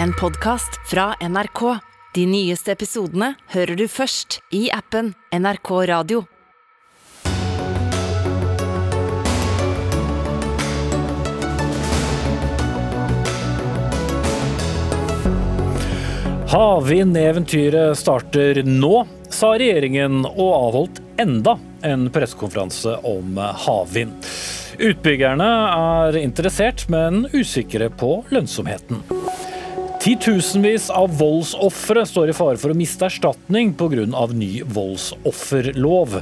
en podkast fra NRK. De nyeste episodene hører du først i appen NRK Radio. Havvindeventyret starter nå, sa regjeringen og avholdt enda en pressekonferanse om havvind. Utbyggerne er interessert, men usikre på lønnsomheten. Titusenvis av voldsofre står i fare for å miste erstatning pga. ny voldsofferlov.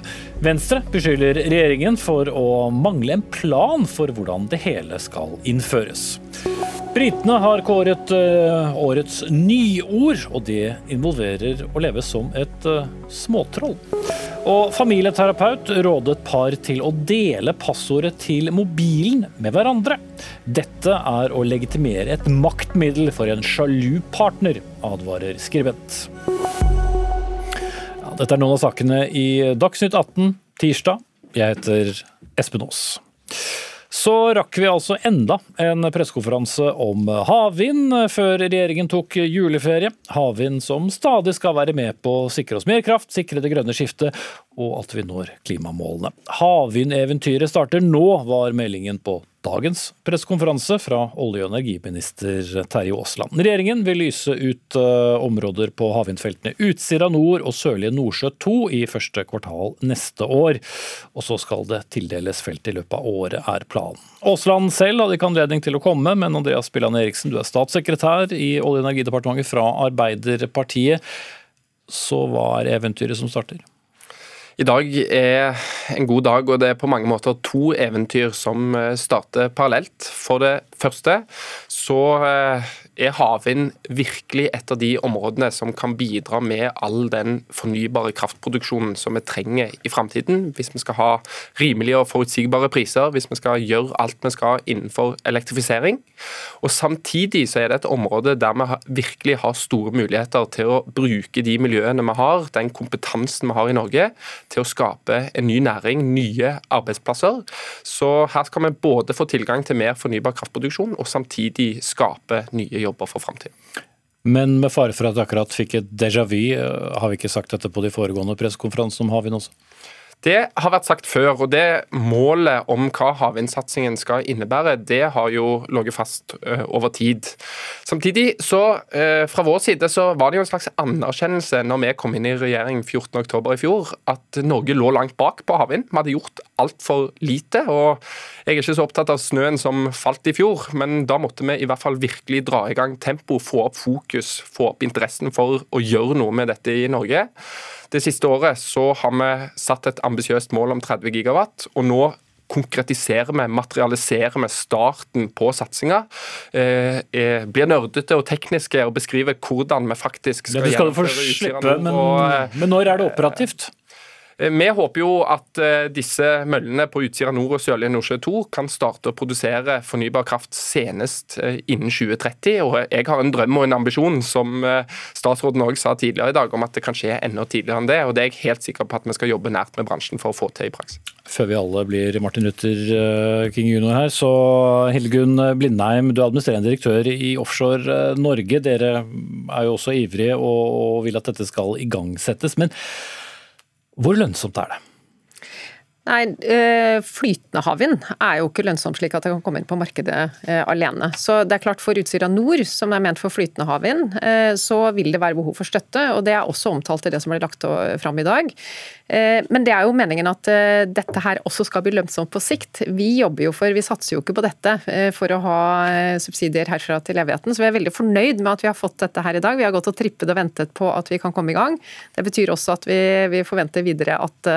Venstre beskylder regjeringen for å mangle en plan for hvordan det hele skal innføres. Britene har kåret uh, årets nyord, og det involverer å leve som et uh, småtroll. Og familieterapeut rådet par til å dele passordet til mobilen med hverandre. Dette er å legitimere et maktmiddel for en sjalu partner, advarer skribent. Ja, dette er noen av sakene i Dagsnytt 18 tirsdag. Jeg heter Espen Aas. Så rakk vi altså enda en pressekonferanse om havvind før regjeringen tok juleferie. Havvind som stadig skal være med på å sikre oss mer kraft, sikre det grønne skiftet og at vi når klimamålene. Havvindeventyret starter nå, var meldingen på dagens pressekonferanse fra olje- og energiminister Terje Aasland. Regjeringen vil lyse ut uh, områder på havvindfeltene Utsira nord og Sørlige Nordsjø 2 i første kvartal neste år. Og så skal det tildeles felt i løpet av året, er planen. Aasland selv hadde ikke anledning til å komme, men Andreas Billan Eriksen, du er statssekretær i Olje- og energidepartementet fra Arbeiderpartiet. Så hva er eventyret som starter? I dag er en god dag, og det er på mange måter to eventyr som eh, starter parallelt. For det første så eh, er havvind virkelig et av de områdene som kan bidra med all den fornybare kraftproduksjonen som vi trenger i framtiden, hvis vi skal ha rimelige og forutsigbare priser, hvis vi skal gjøre alt vi skal innenfor elektrifisering. Og Samtidig så er det et område der vi virkelig har store muligheter til å bruke de miljøene vi har, den kompetansen vi har i Norge, til å skape en ny næring, nye arbeidsplasser. Så her skal vi både få tilgang til mer fornybar kraftproduksjon, og samtidig skape nye jobber for framtida. Men med fare for at du akkurat fikk et déjà vu, eh, har vi ikke sagt dette på de foregående pressekonferansene om havvind også? Det har vært sagt før, og det målet om hva havvindsatsingen skal innebære, det har jo ligget fast uh, over tid. Samtidig så, uh, fra vår side så var det jo en slags anerkjennelse når vi kom inn i regjering 14.10 i fjor, at Norge lå langt bak på havvind. Vi hadde gjort altfor lite. og Jeg er ikke så opptatt av snøen som falt i fjor, men da måtte vi i hvert fall virkelig dra i gang tempo, få opp fokus, få opp interessen for å gjøre noe med dette i Norge. Det siste året så har vi satt et ambisiøst mål om 30 gigawatt, og nå konkretiserer vi, materialiserer vi starten på satsinga. Eh, eh, blir nerdete og tekniske og beskriver hvordan vi faktisk skal, ja, skal gjennomføre Utsira Men, men når er det operativt? Eh, vi håper jo at eh, disse møllene på Utsira nord og Sørlige Nordsjø 2 kan starte å produsere fornybar kraft senest eh, innen 2030. Og jeg har en drøm og en ambisjon, som statsråden òg sa tidligere i dag, om at det kan skje enda tidligere enn det. Og det er jeg helt sikker på at vi skal jobbe nært med bransjen for å få til i praksis. Før vi alle blir Martin Luther King jr. her, så Hildegunn Blindheim, du er administrerende direktør i Offshore Norge. Dere er jo også ivrige og vil at dette skal igangsettes. men hvor lønnsomt er det? Nei, eh, Flytende havvind er jo ikke lønnsomt slik at det kan komme inn på markedet eh, alene. Så det er klart For Utsira Nord, som er ment for flytende havvind, eh, så vil det være behov for støtte. og Det er også omtalt i det som ble lagt fram i dag. Men det er jo meningen at dette her også skal bli lønnsomt på sikt. Vi jobber jo for, vi satser jo ikke på dette for å ha subsidier herfra til evigheten. Så vi er veldig fornøyd med at vi har fått dette her i dag. Vi har gått og trippet og ventet på at vi kan komme i gang. Det betyr også at vi, vi forventer videre at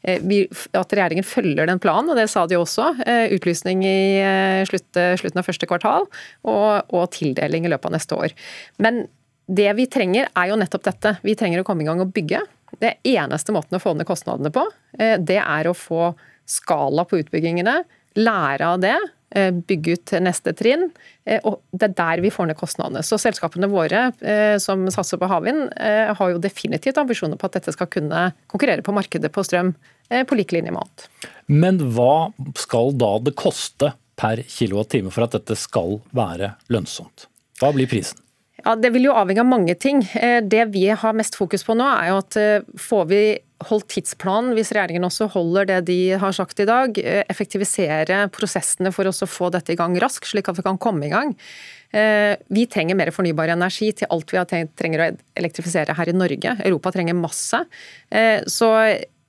at regjeringen følger den planen, og det sa de også. Eh, utlysning i eh, slutten av første kvartal og, tildeling i løpet av neste år. Men det vi trenger er jo nettopp dette. Vi trenger å komme i gang og bygge. Det eneste måten å få ned kostnadene på, det er å få skala på utbyggingene, lære av det Eh, bygge ut neste trinn. Eh, og Det er der vi får ned kostnadene. Så Selskapene våre eh, som satser på havvind, har jo definitivt ambisjoner på at dette skal kunne konkurrere på markedet på strøm på lik linje med annet. Men hva skal da det koste per kilowattime for at dette skal være lønnsomt? Hva blir prisen? Ja, Det vil jo avhenge av mange ting. Eh, det vi har mest fokus på nå, er jo at eh, får vi holdt tidsplanen, hvis regjeringen også holder det de har sagt i dag, eh, effektivisere prosessene for å få dette i gang raskt, slik at vi kan komme i gang. Vi trenger mer fornybar energi til alt vi trenger å elektrifisere her i Norge. Europa trenger masse. Så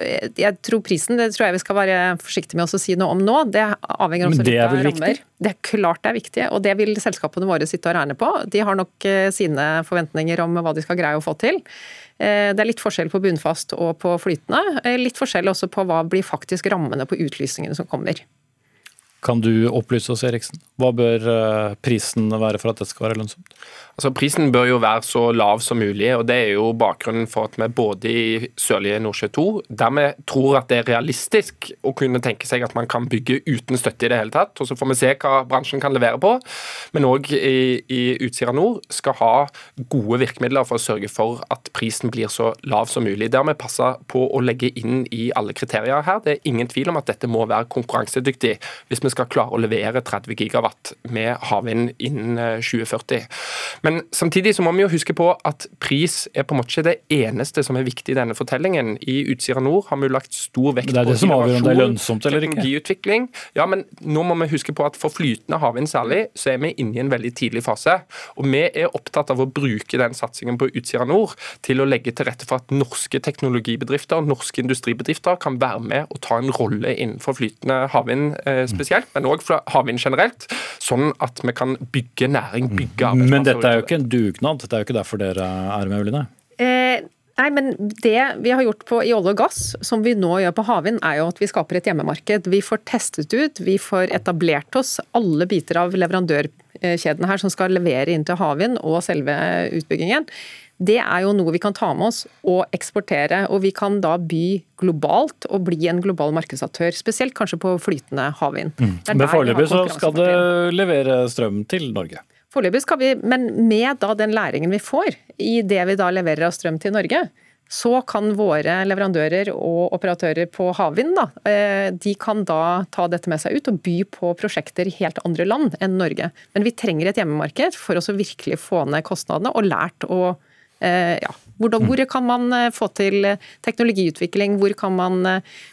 jeg tror prisen det tror jeg vi skal være forsiktige med å si noe om nå. Det avhenger også litt av rammer. Det er klart det er viktig, og det vil selskapene våre sitte og regne på. De har nok eh, sine forventninger om hva de skal greie å få til. Eh, det er litt forskjell på bunnfast og på flytende. Eh, litt forskjell også på hva blir faktisk rammene på utlysningene som kommer. Kan du opplyse oss, Eriksen? Hva bør prisen være for at dette skal være lønnsomt? Altså, Prisen bør jo være så lav som mulig, og det er jo bakgrunnen for at vi både i Sørlige Nordsjø 2, der vi tror at det er realistisk å kunne tenke seg at man kan bygge uten støtte i det hele tatt, og så får vi se hva bransjen kan levere på, men òg i, i Utsira Nord skal ha gode virkemidler for å sørge for at prisen blir så lav som mulig. Det har vi passa på å legge inn i alle kriterier her. Det er ingen tvil om at dette må være konkurransedyktig hvis vi skal klare å levere 30 gigawatt med havvind innen 2040. Men samtidig så må vi jo huske på at pris er på en måte ikke det eneste som er viktig i denne fortellingen. I Utsira Nord har vi jo lagt stor vekt på innovasjon, teknologiutvikling. Ja, men nå må vi huske på at for flytende havvind særlig, så er vi inne i en veldig tidlig fase. Og vi er opptatt av å bruke den satsingen på Utsira Nord til å legge til rette for at norske teknologibedrifter, og norske industribedrifter kan være med og ta en rolle innenfor flytende havvind eh, spesielt, men òg fra havvind generelt, sånn at vi kan bygge næring, bygge arbeidsplasser er jo ikke en dugnad. Det er jo ikke derfor dere er med, Oline. Eh, nei, men Det vi har gjort på, i olje og gass, som vi nå gjør på havvind, er jo at vi skaper et hjemmemarked. Vi får testet ut, vi får etablert oss alle biter av leverandørkjeden her som skal levere inn til havvind og selve utbyggingen. Det er jo noe vi kan ta med oss og eksportere. Og vi kan da by globalt og bli en global markedsaktør, spesielt kanskje på flytende havvind. Mm. Men foreløpig så skal det levere strøm til Norge? Foreløpig skal vi, men med da den læringen vi får i det vi da leverer av strøm til Norge, så kan våre leverandører og operatører på havvind da, eh, de kan da ta dette med seg ut og by på prosjekter i helt andre land enn Norge. Men vi trenger et hjemmemarked for å virkelig få ned kostnadene og lært å ja, hvordan, hvor kan man eh, få til eh, teknologiutvikling? Hvor kan man,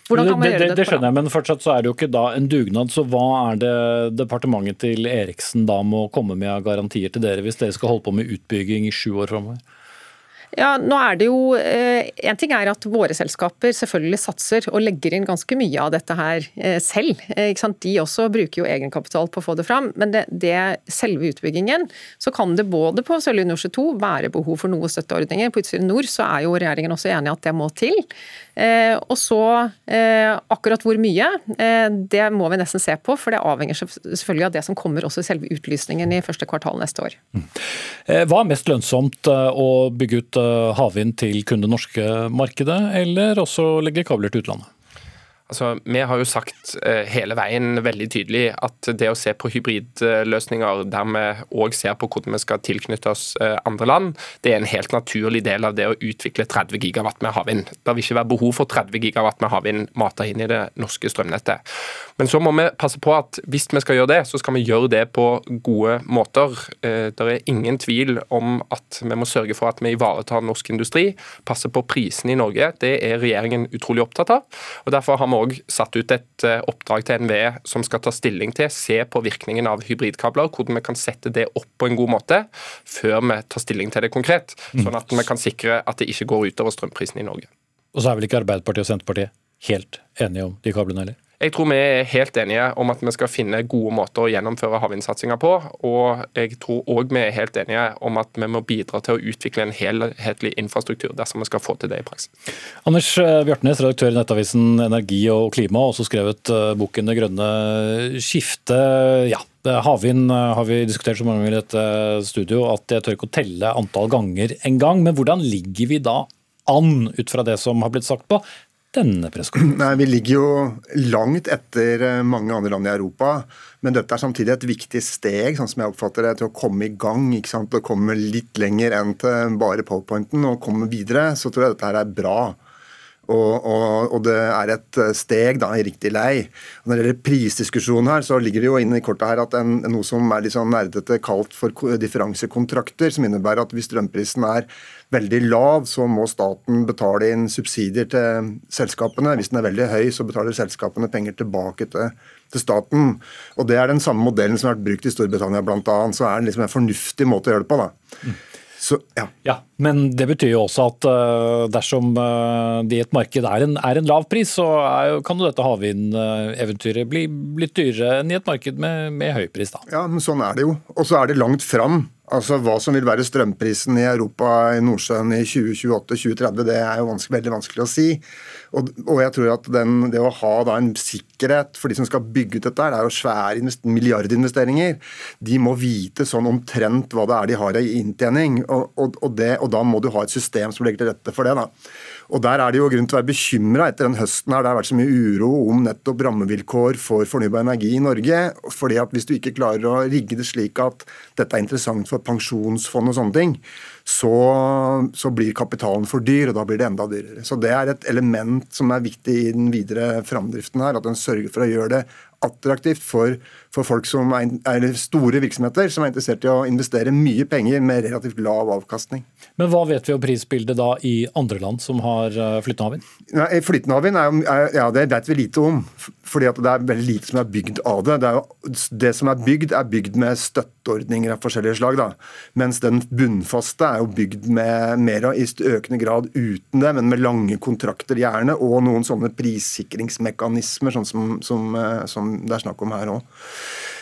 hvordan kan man det, gjøre det? Det skjønner jeg, men fortsatt så er det jo ikke da en dugnad. Så hva er det departementet til Eriksen da må komme med av garantier til dere, hvis dere skal holde på med utbygging i sju år framover? Ja, nå er det jo, eh, En ting er at våre selskaper selvfølgelig satser og legger inn ganske mye av dette her selv, selv. sant? De også bruker jo egenkapital på å få det fram. Men det, det selve utbyggingen, så kan det både på Sørlige Nordsjø 2 være behov for noe støtteordninger. På Utsira Nord så er jo regjeringen også enig i at det må til. Og så akkurat hvor mye, det må vi nesten se på. For det avhenger selvfølgelig av det som kommer også i selve utlysningen i første kvartal neste år. Mm. Hva er mest lønnsomt å bygge ut havvind til kun det norske markedet, eller også legge kabler til utlandet? Altså, Vi har jo sagt eh, hele veien veldig tydelig at det å se på hybridløsninger der vi òg ser på hvordan vi skal tilknytte oss eh, andre land, det er en helt naturlig del av det å utvikle 30 gigawatt med havvind. Det vil ikke være behov for 30 gigawatt med havvind mata inn i det norske strømnettet. Men så må vi passe på at hvis vi skal gjøre det, så skal vi gjøre det på gode måter. Eh, det er ingen tvil om at vi må sørge for at vi ivaretar norsk industri, passer på prisene i Norge. Det er regjeringen utrolig opptatt av. og Derfor har vi òg satt ut et eh, oppdrag til NVE som skal ta stilling til, se på virkningen av hybridkabler, hvordan vi kan sette det opp på en god måte før vi tar stilling til det konkret. Mm. Sånn at vi kan sikre at det ikke går utover strømprisen i Norge. Og så er vel ikke Arbeiderpartiet og Senterpartiet helt enige om de kablene heller? Jeg tror vi er helt enige om at vi skal finne gode måter å gjennomføre havvindsatsinga på. Og jeg tror òg vi er helt enige om at vi må bidra til å utvikle en helhetlig infrastruktur dersom vi skal få til det i praksis. Anders eh, Bjartnes, redaktør i nettavisen Energi og klima, også skrevet eh, boken 'Det grønne skiftet'. Ja, Havvind eh, har vi diskutert så mange ganger i dette studio at jeg tør ikke å telle antall ganger en gang. Men hvordan ligger vi da an, ut fra det som har blitt sagt på denne pressekonferansen? Vi ligger jo langt etter eh, mange andre land i Europa. Men dette er samtidig et viktig steg sånn som jeg oppfatter det, til å komme i gang. ikke sant? Å komme litt lenger enn til bare powerpointen og komme videre. Så tror jeg dette her er bra. Og, og, og, det er et steg da, i riktig lei. Og når det gjelder prisdiskusjonen her, så ligger det jo inne i kortet her at en, noe som er litt sånn nerdete kalt for differansekontrakter, som innebærer at hvis strømprisen er veldig lav, så må staten betale inn subsidier til selskapene. Hvis den er veldig høy, så betaler selskapene penger tilbake til, til staten. Og Det er den samme modellen som har vært brukt i Storbritannia bl.a. Så er det liksom en fornuftig måte å gjøre det på. da. Så, ja. ja. Men det betyr jo også at uh, dersom uh, det i et marked er en, er en lav pris, så er, kan jo dette havvindeventyret bli litt dyrere enn i et marked med, med høy pris. da. Ja, men sånn er det jo. Og så er det langt fram. Altså Hva som vil være strømprisen i Europa i Nordsjøen i 2028-2030, det er jo vanskelig, veldig vanskelig å si. Og, og jeg tror at den, det å ha da en sikkerhet for de som skal bygge ut dette, det er jo svære milliardinvesteringer. De må vite sånn omtrent hva det er de har i inntjening. Og, og, og, det, og da må du ha et system som legger til rette for det. da. Og Der er det jo grunn til å være bekymra etter den høsten. her. Det har vært så mye uro om nettopp rammevilkår for fornybar energi i Norge. fordi at Hvis du ikke klarer å rigge det slik at dette er interessant for pensjonsfond og sånne ting, så, så, blir kapitalen for dyr, og da blir det enda dyrere. Så Det er et element som er viktig i den videre framdriften her. At en sørger for å gjøre det attraktivt for, for folk som er, er, store virksomheter som er interessert i å investere mye penger med relativt lav avkastning. Men hva vet vi om prisbildet da i andre land som har eh, flytende havvind? Flytende havvind ja, det vet vi lite om. fordi det er veldig lite som er bygd av det. Det, jo, det som er bygd, er bygd med støtteordninger av forskjellige slag. Da. Mens den bunnfaste er jo bygd med mer i økende grad uten det, men med lange kontrakter gjerne, og noen sånne prissikringsmekanismer, sånn som, som, eh, som det er snakk om her òg.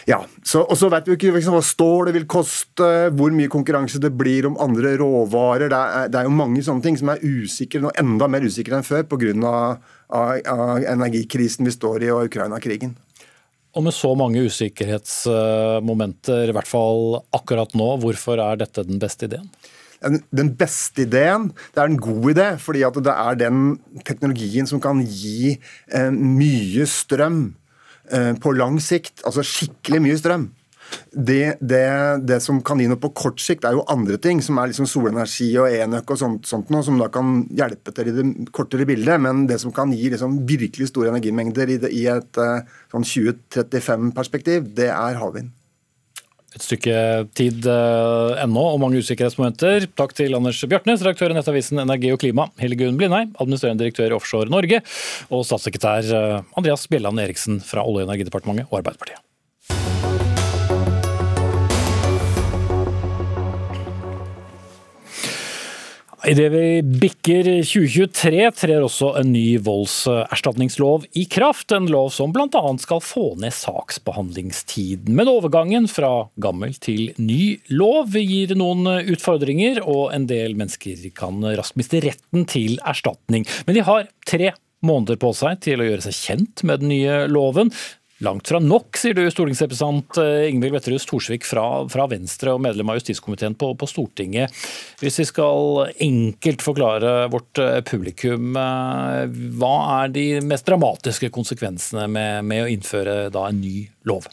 Ja, så, og så vet vi ikke liksom, hva stålet vil koste, hvor mye konkurranse det blir om andre råvarer. Det er, det er jo mange sånne ting som er usikre, og enda mer usikre enn før pga. Energikrisen vi står i og Ukraina-krigen. Og med så mange usikkerhetsmomenter, i hvert fall akkurat nå, hvorfor er dette den beste ideen? Den beste ideen det er en god idé, fordi det er den teknologien som kan gi eh, mye strøm på lang sikt, altså skikkelig mye strøm. Det, det, det, som kan gi noe på kort sikt, er jo andre ting, som er liksom solenergi og enøk og sånt, sånt noe, som da kan hjelpe til i det kortere bildet. Men det som kan gi liksom virkelig store energimengder i, det, i et eh, sånn 2035-perspektiv, det er havvind et stykke tid uh, ennå og mange usikkerhetsmomenter. Takk til Anders Bjartnes, redaktør i nettavisen Energi og klima, Hildegunn Blindheim, administrerende direktør i Offshore Norge, og statssekretær uh, Andreas Bjelland Eriksen fra Olje- og energidepartementet og Arbeiderpartiet. Idet vi bikker 2023, trer også en ny voldserstatningslov i kraft. En lov som bl.a. skal få ned saksbehandlingstiden. Men overgangen fra gammel til ny lov gir noen utfordringer, og en del mennesker kan raskt miste retten til erstatning. Men de har tre måneder på seg til å gjøre seg kjent med den nye loven. Langt fra nok, sier du, stortingsrepresentant eh, Ingvild Wetterhus Thorsvik fra, fra, Venstre og medlem av justiskomiteen på, på, Stortinget. Hvis vi skal enkelt forklare vårt eh, publikum, eh, hva er de mest dramatiske konsekvensene med, med å innføre da, en ny lov?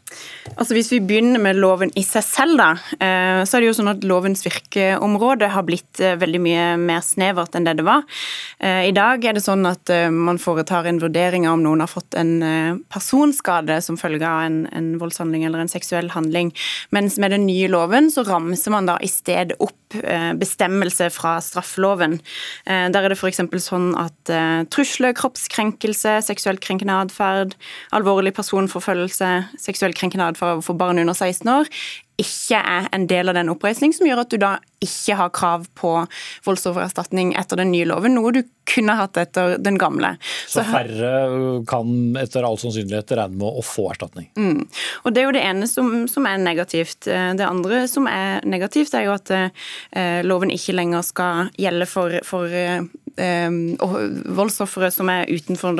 Altså Hvis vi begynner med loven i seg selv, da, så er det jo sånn at lovens virkeområde har blitt veldig mye mer snevert enn det det var. I dag er det sånn at man foretar en vurdering av om noen har fått en personskade skade som følge av en, en, voldshandling eller en seksuell handling. Mens med den nye loven så ramser man da i stedet opp eh, bestemmelser fra straffeloven. Eh, der er det f.eks. sånn at eh, trusler, kroppskrenkelse, seksuelt krenkende atferd, alvorlig personforfølgelse, seksuelt krenkende atferd for barn under 16 år ikke er en del av den oppreisning, som gjør at du da ikke har krav på voldsoffererstatning etter den nye loven, noe du kunne hatt etter den gamle. Så, Så færre kan etter all sannsynlighet regne med å få erstatning? Mm. Og Det er jo det ene som, som, er negativt. Det andre som er negativt, er jo at eh, loven ikke lenger skal gjelde for, for eh, voldsofre som er utenfor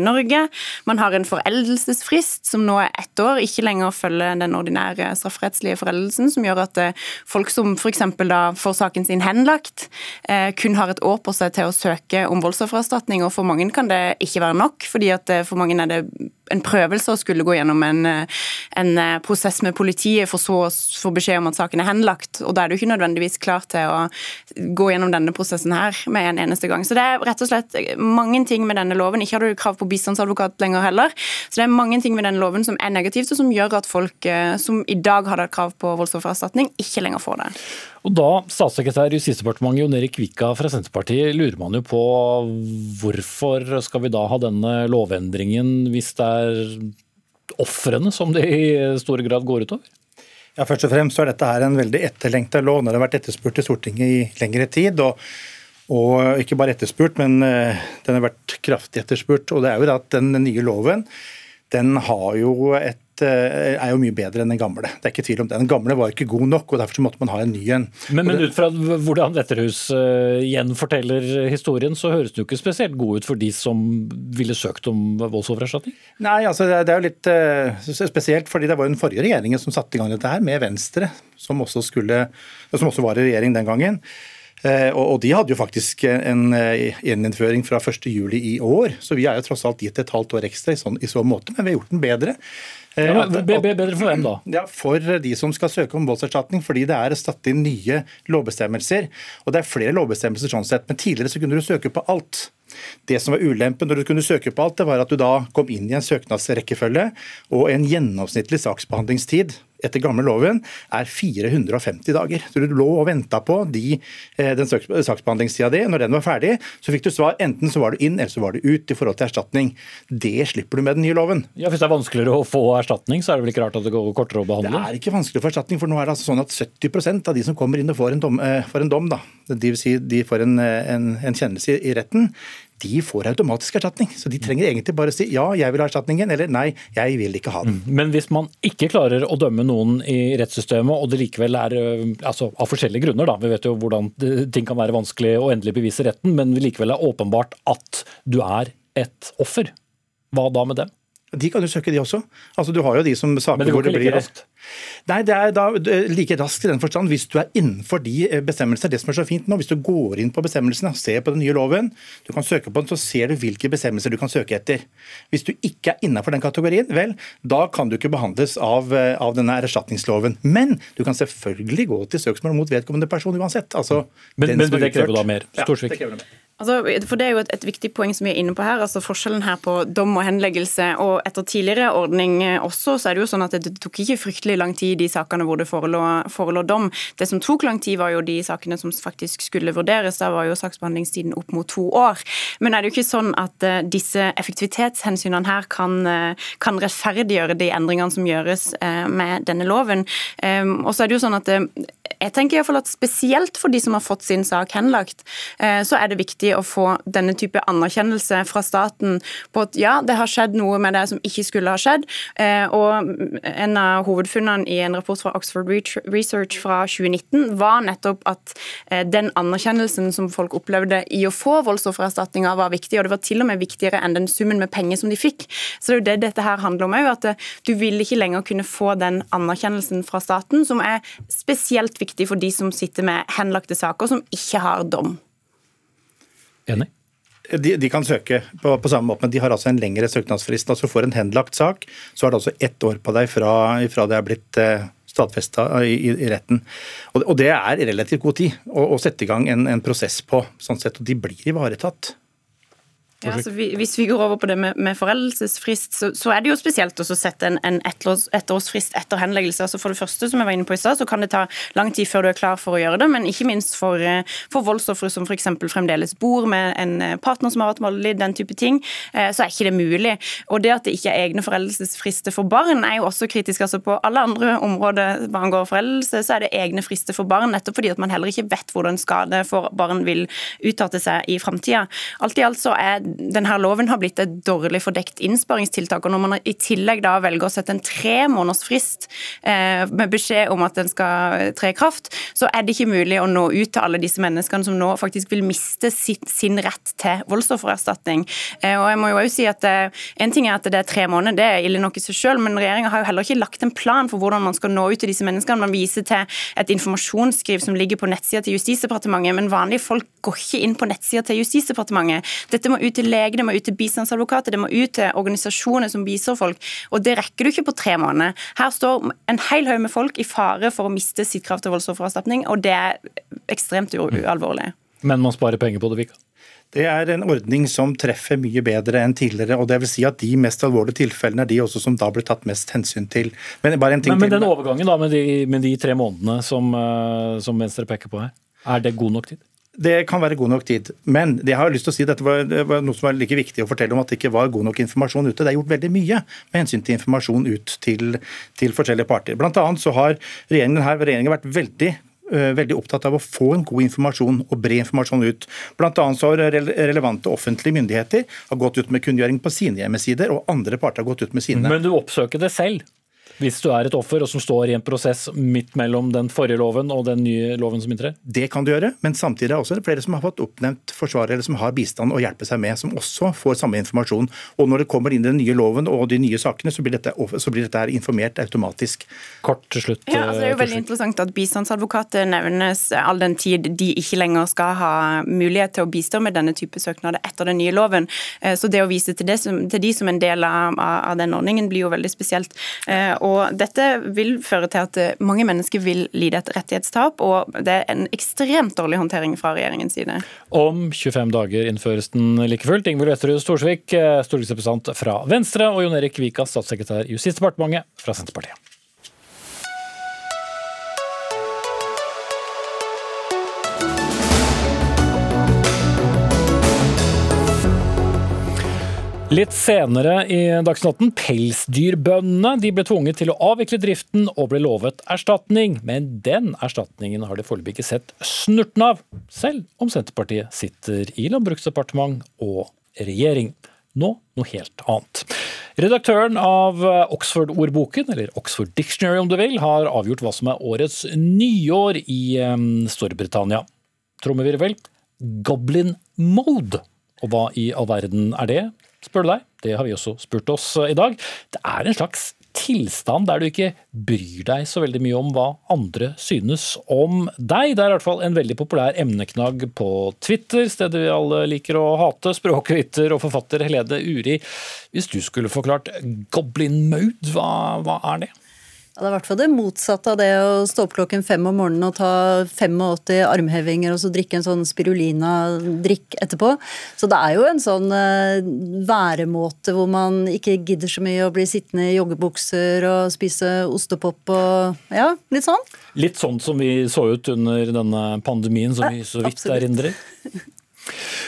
Norge. Man har en foreldelsesfrist som nå er ett år, ikke lenger følger den ordinære strafferettslige foreldelsen, som gjør at eh, folk som f.eks. da får saken sin henlagt, eh, kun har et år på seg til å søke om voldsoffererstatning, og for mange kan det ikke være nok, fordi at eh, for mange er det en prøvelse å skulle gå gjennom en, en, prosess med politiet, for så å få beskjed om at saken er henlagt. og Da er du ikke nødvendigvis klar til å gå gjennom denne prosessen her med en eneste gang gang. Så det er rett og slett mange ting med denne loven. Ikke hadde du krav på bistandsadvokat lenger heller. Så det er mange ting med denne loven som er negativt, og som gjør at folk eh, som i dag hadde krav på voldsoffererstatning, ikke lenger får det. Og da statssekretær i Justisdepartementet Jon Erik Vika fra Senterpartiet, lurer man jo på hvorfor skal vi da ha denne lovendringen hvis det er ofrene som det i stor grad går utover? Ja, Først og fremst så er dette her en veldig etterlengta lov. Den har vært etterspurt i Stortinget i lengre tid. og, og ikke bare etterspurt, men eh, den har vært kraftig etterspurt. og det er jo at Den nye loven den har jo et Eh, er jo mye bedre enn den gamle. Det er ikke tvil om det. Den gamle var ikke god nok, og derfor så måtte man ha en ny en. Men, men ut fra hvordan Vetterhus gjenforteller historien, så høres den jo ikke spesielt god ut for de som ville søkt om voldsoffererstatning? Nei, altså det, er jo litt spesielt, fordi det var jo den forrige regjeringen som satte i gang dette her, med Venstre, som også, skulle, som også var i regjering den gangen. Og de hadde jo faktisk en gjeninnføring fra 1.7 i år, så vi er jo tross alt gitt et halvt år ekstra i, sånn, i så måte, men vi har gjort den bedre. Ja, bedre for hvem da? Ja, For de som skal søke om voldserstatning. Fordi det er satt inn nye lovbestemmelser. Og det er flere lovbestemmelser sånn sett. Men tidligere så kunne du søke på alt. Det som var ulempen når du kunne søke på alt, det var at du da kom inn i en søknadsrekkefølge og en gjennomsnittlig saksbehandlingstid etter gamle loven er 450 dager. Så Du lå og venta på de, eh, den saksbehandlingstida di. Når den var ferdig, så fikk du svar. Enten så var du inn, eller så var du ut i forhold til erstatning. Det slipper du med den nye loven. Ja, Hvis det er vanskeligere å få erstatning, så er det vel ikke rart at det går kortere å behandle? Det er ikke vanskelig å få erstatning, for nå er det altså sånn at 70% av de som kommer inn og får en dom, eh, får en dom da, det vil si de får en, eh, en, en kjennelse i retten, de får automatisk erstatning. Så de trenger egentlig bare å si ja, jeg vil ha erstatningen, eller nei, jeg vil ikke ha den. Mm. Men hvis man ikke klarer å dømme noen i rettssystemet, og det likevel er altså av forskjellige grunner, da, vi vet jo hvordan ting kan være vanskelig å endelig bevise retten, men likevel er åpenbart at du er et offer, hva da med dem? De kan jo søke, de også. Altså, du har jo de som saker Men det like raskt? Nei, det er da like raskt i den forstand hvis du er innenfor de bestemmelsene. Det som er så fint nå, Hvis du går inn på bestemmelsene, og ser på den nye loven, du kan søke på den, så ser du hvilke bestemmelser du kan søke etter. Hvis du ikke er innenfor den kategorien, vel, da kan du ikke behandles av, eh, av denne erstatningsloven. Men du kan selvfølgelig gå til søksmål mot vedkommende person uansett. Altså, men, men det krever da mer? Storsvik? Ja, Altså, for Det er jo et, et, viktig poeng som vi er inne på her. altså Forskjellen her på dom og henleggelse. og Etter tidligere ordning også, så er det jo sånn at det tok ikke fryktelig lang tid de sakene hvor det forelå, dom. Det som tok lang tid, var jo de sakene som faktisk skulle vurderes. Da var jo saksbehandlingstiden opp mot to år. Men er det jo ikke sånn at uh, disse effektivitetshensynene her kan, uh, kan, rettferdiggjøre de endringene som gjøres uh, med denne loven. Um, og så er det jo sånn at jeg tenker i hvert fall at Spesielt for de som har fått sin sak henlagt, så er det viktig å få denne type anerkjennelse fra staten på at ja, det har skjedd noe med det som ikke skulle ha skjedd. Og En av hovedfunnene i en rapport fra Oxford Research fra 2019 var nettopp at eh, den anerkjennelsen som folk opplevde i å få voldsoffererstatninga, var viktig. Og det var til og med viktigere enn den summen med penger som de fikk. Så det er jo det dette her handler om òg, at eh, du vil ikke lenger kunne få den anerkjennelsen fra staten, som er spesielt viktig for de som sitter med henlagte saker som ikke har dom. Enig? De, de, kan søke på, på, samme måte, men de har altså en lengre søknadsfrist. altså For en henlagt sak så er det altså ett år på deg fra, fra det er blitt eh, stadfesta i, i, retten. Og, og, det er relativt god tid å, å sette i gang en, en, prosess på, sånn sett, og de blir ivaretatt. Ja, altså, hvis vi går over på det med, med foreldelsesfrist, så, så, er det jo spesielt å sette en, en ettårsfrist etter henleggelse. Altså For det første, som jeg var inne på i stad, så kan det ta lang tid før du er klar for å gjøre det, men ikke minst for, eh, for voldsofre som f.eks. fremdeles bor med en eh, partner som har vært voldelig, den type ting, eh, så er ikke det mulig. Og det at det ikke er egne foreldelsesfrister for barn, er jo også kritisk. altså På alle andre områder hva angår foreldelse, så er det egne frister for barn, nettopp fordi at man heller ikke vet hvordan skade for barn vil utarte seg i framtida. Alt i alt så er denne loven har blitt et dårlig fordekt innsparingstiltak. og Når man i tillegg da velger å sette en tre måneders frist eh, med beskjed om at den skal tre i kraft, så er det ikke mulig å nå ut til alle disse menneskene som nå faktisk vil miste sitt, sin rett til voldsoffererstatning. Eh, og jeg må jo også si at eh, En ting er at det er tre måneder, det er ille nok i seg selv, men regjeringa har jo heller ikke lagt en plan for hvordan man skal nå ut til disse menneskene. Man viser til et informasjonsskriv som ligger på nettsida til Justisdepartementet, men vanlige folk går ikke inn på nettsida til Justisdepartementet. Dette må ut til lege, det må ut til bistandsadvokater, det må ut til organisasjoner som bistår folk. Og det rekker du ikke på tre måneder. Her står en hel haug med folk i fare for å miste sitt krav til voldsoffererstatning, og det er ekstremt alvorlig. Men man sparer penger på det, Vika? Det er en ordning som treffer mye bedre enn tidligere. og det vil si at De mest alvorlige tilfellene er de også som da blir tatt mest hensyn til. Men, men, men den overgangen da med de, med de tre månedene som, uh, som, Venstre peker på her, er det god nok tid? Det kan være god nok tid. Men det har jeg lyst til å si, dette var, det var noe som var like viktig å fortelle om at det ikke var god nok informasjon ute. Det er gjort veldig mye med hensyn til informasjon ut til, til forskjellige parter. Blant annet så har regjeringen, her, regjeringen vært veldig Eh, veldig opptatt av å få en god informasjon og bred informasjon ut. Blant annet så har relevante offentlige myndigheter har gått ut med kunngjøring på sine hjemmesider, og andre parter har gått ut med sine. Men du oppsøker det selv? Hvis du er et offer og som står i en prosess midt mellom den forrige loven og den nye loven som inntrer? Det kan du gjøre, men samtidig er det også flere som har fått oppnevnt forsvarer eller som har bistand å hjelpe seg med, som også får samme informasjon. Og når det kommer inn den nye loven og de nye sakene, så blir dette, så blir dette informert automatisk. Kort til slutt. Ja, altså det er jo veldig interessant at bistandsadvokater nevnes all den tid de ikke lenger skal ha mulighet til å bistå med denne type søknader etter den nye loven. Eh, så det å vise til, det til de som en del av, av den ordningen blir jo veldig spesielt. Og Dette vil føre til at eh, mange mennesker vil lide et rettighetstap, og det er en ekstremt dårlig håndtering fra regjeringens side. Om 25 dager innføres den like fullt. Ingvild Westerud Storsvik, eh, stortingsrepresentant fra Venstre, og Jon Erik Vika, statssekretær i Justisdepartementet fra Senterpartiet. Litt senere i Dagsnytt pelsdyrbøndene de ble tvunget til å avvikle driften og ble lovet erstatning. Men den erstatningen har de foreløpig ikke sett snurten av, selv om Senterpartiet sitter i Landbruksdepartement og regjering. Nå noe helt annet. Redaktøren av Oxford-ordboken, eller Oxford Dictionary om du vil, har avgjort hva som er årets nyår i Storbritannia. Trommevirvel Goblin Mode. Og hva i all verden er det? Spør du deg. Det har vi også spurt oss eh, i dag. Det er en slags tilstand der du ikke bryr deg så veldig mye om hva andre synes om deg. Det er i hvert fall en veldig populær emneknagg på Twitter, stedet vi alle liker å hate. Språkviter og forfatter Helede Uri, hvis du skulle forklart goblin mode, hva, hva er det? Ja, det er i hvert fall det motsatte av det å stå opp klokken fem om morgenen og ta 85 armhevinger og så drikke en sånn spirulina-drikk etterpå. Så det er jo en sånn uh, væremåte hvor man ikke gidder så mye å bli sittende i joggebukser og spise ostepop og ja, litt sånn. Litt sånn som vi så ut under denne pandemien som vi så vidt erindrer.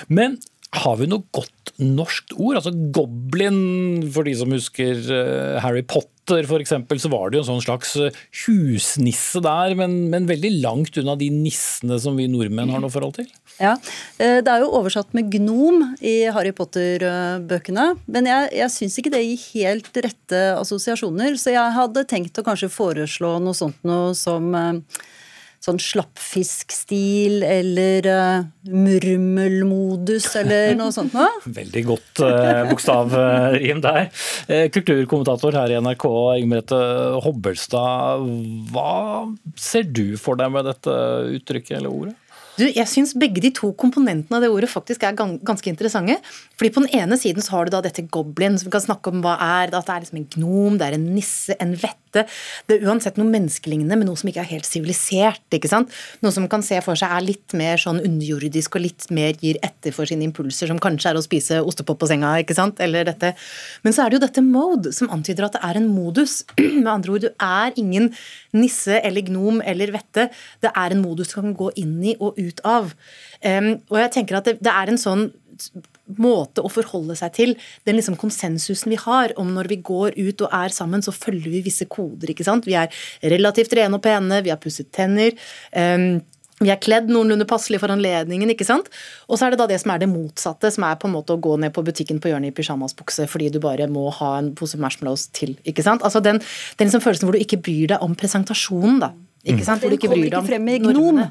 Men har vi noe godt norsk ord? Altså goblin, for de som husker uh, Harry Potter for eksempel, så var det jo en sånn slags eh, husnisse der, men, men, veldig langt unna de nissene som vi nordmenn har noe forhold til. Ja, eh, Det er jo oversatt med gnom i Harry Potter-bøkene. Men jeg, jeg syns ikke det gir helt rette assosiasjoner, så jeg hadde tenkt å kanskje foreslå noe sånt noe som eh, sånn slappfiskstil eller uh, murmelmodus eller noe sånt noe? Veldig godt uh, bokstavrim der. Uh, kulturkommentator her i NRK, Ingmerete Hobbelstad. Hva ser du for deg med dette uttrykket eller ordet? Du, jeg syns begge de to komponentene av det ordet faktisk er ganske interessante. Fordi På den ene siden så har du da dette goblin, som vi kan snakke om hva er. At det er liksom en gnom, det er en nisse, en vette. Det er uansett noe menneskelignende, men noe som ikke er helt sivilisert. ikke sant? Noe som kan se for seg er litt mer sånn underjordisk og litt mer gir etter for sine impulser, som kanskje er å spise ostepop på senga, ikke sant? Eller dette. Men så er det jo dette mode, som antyder at det er en modus. Med andre ord, du er ingen nisse eller gnom eller vette. Det er en modus du kan gå inn i og ut av. Um, og jeg tenker at det, det er en sånn måte å forholde seg til den liksom konsensusen vi har om når vi går ut og er sammen, så følger vi visse koder. ikke sant? Vi er relativt rene og pene, vi har pusset tenner. Um, vi er kledd noenlunde passelig for anledningen. ikke sant? Og så er det da det som er det motsatte, som er på en måte å gå ned på butikken på hjørnet i pysjamasbukse fordi du bare må ha en pose marshmallows til. ikke sant? Altså Den, den liksom følelsen hvor du ikke bryr deg om presentasjonen. da. ikke sant? Hvor du ikke bryr deg om gnom.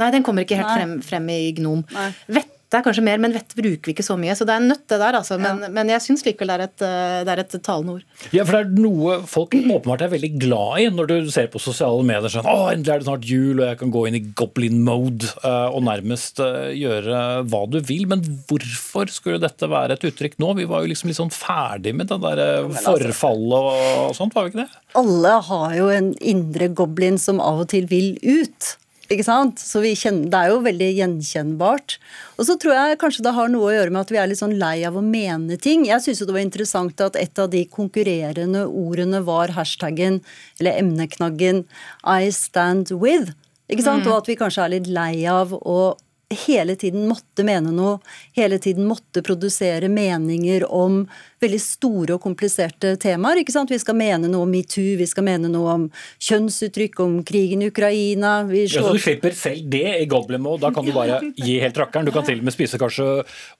Nei, den kommer ikke helt frem, frem, i gnom. Vette er kanskje mer, men vett bruker vi ikke så mye. Så det er en nøtt, det der, altså. Men, ja. men jeg syns likevel det er, et, eh, det er et talende ord. Ja, for det er noe folk åpenbart er veldig glad i når du ser på sosiale medier sånn Å, endelig er det snart jul, og jeg kan gå inn i goblin mode eh, og nærmest eh, gjøre hva du vil. Men hvorfor skulle dette være et uttrykk nå? Vi var jo liksom litt sånn ferdig med det der altså- forfallet og sånt, var vi ikke det? Alle har jo en indre goblin som av og til vil ut. Ikke sant? Så kjenner, Det er jo veldig gjenkjennbart. Og så tror jeg kanskje det har noe å gjøre med at vi er litt sånn lei av å mene ting. Jeg syns det var interessant at et av de konkurrerende ordene var hashtaggen, eller emneknaggen, I stand with. Ikke sant? Mm. Og at vi kanskje er litt lei av å hele tiden måtte mene noe, hele tiden måtte produsere meninger om veldig store og kompliserte temaer. ikke sant? Vi skal mene noe om metoo, vi skal mene noe om kjønnsuttrykk, om krigen i Ukraina. Vi slår... ja, så du slipper selv det i Goblin Mode? Da kan du bare gi helt rakkeren. Du kan til og med spise kanskje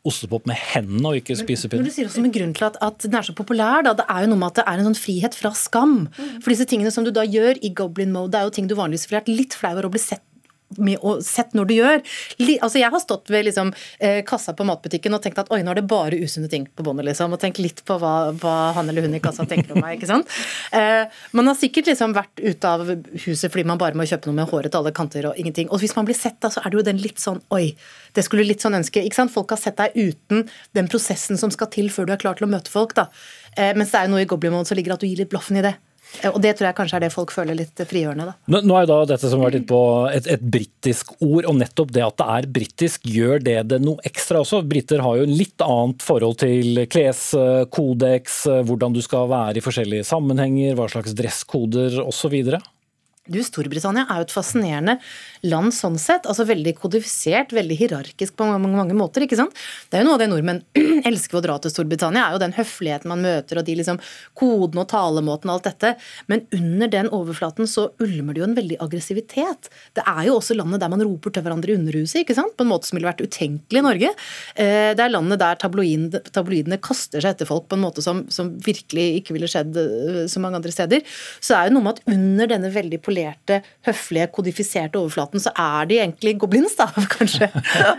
ostepop med hendene og ikke spise pinne. Men du sier også med grunn til at, at, den er så populær, da, det er jo noe med at det er en sånn frihet fra skam. For disse tingene som du da gjør i Goblin Mode, det er jo ting du vanligvis ville vært litt flau over å bli sett med og sett når du gjør. Altså Jeg har stått ved liksom, eh, kassa på matbutikken og tenkt at oi, nå er det bare usunne ting på båndet. Liksom, og tenkt litt på hva, hva, han eller hun i kassa tenker om meg. ikke sant? Eh, man har sikkert liksom vært ute av huset fordi man bare må kjøpe noe med håret til alle kanter og ingenting. Og hvis man blir sett, da, så er det jo den litt sånn oi, det skulle litt sånn ønske. ikke sant? Folk har sett deg uten den prosessen som skal til før du er klar til å møte folk. da. Eh, mens det er noe i Goblin Mode som ligger at du gir litt blaffen i det. Og Det tror jeg kanskje er det folk føler litt frigjørende. da. Nå er jo da dette som har vært inne på et, et britisk ord, og nettopp det at det er britisk, gjør det det noe ekstra også? Briter har jo litt annet forhold til kleskodeks, hvordan du skal være i forskjellige sammenhenger, hva slags dresskoder osv. Du, Storbritannia er jo et fascinerende land sånn sett. altså Veldig kodifisert, veldig hierarkisk på mange, mange, måter. ikke sant? Det er jo noe av det nordmenn elsker å dra til Storbritannia, er jo den høfligheten man møter, og de liksom kodene og talemåten og alt dette. Men under den overflaten så ulmer det jo en veldig aggressivitet. Det er jo også landet der man roper til hverandre i Underhuset, ikke sant? på en måte som ville vært utenkelig i Norge. Eh, det er landet der tabloidene, tabloidene kaster seg etter folk på en måte som, som virkelig ikke ville skjedd eh, så mange andre steder. Så det er jo noe med at under denne veldig polerte, høflige, kodifiserte overflaten, så er de egentlig goblins, da, kanskje.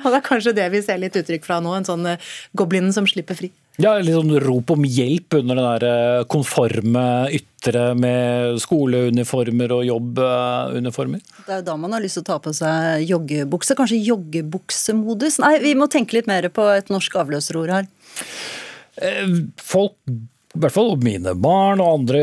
Og det er kanskje det vi ser litt uttrykk fra nå, en sånn eh, goblin som slipper fri. Ja, litt sånn rop om hjelp under den der eh, konforme ytre med skoleuniformer og jobbuniformer? Det er jo da man har lyst til å ta på seg joggebukse. Kanskje joggebuksemodus? Nei, vi må tenke litt mer på et norsk avløserord her. Eh, folk i hvert fall mine barn og andre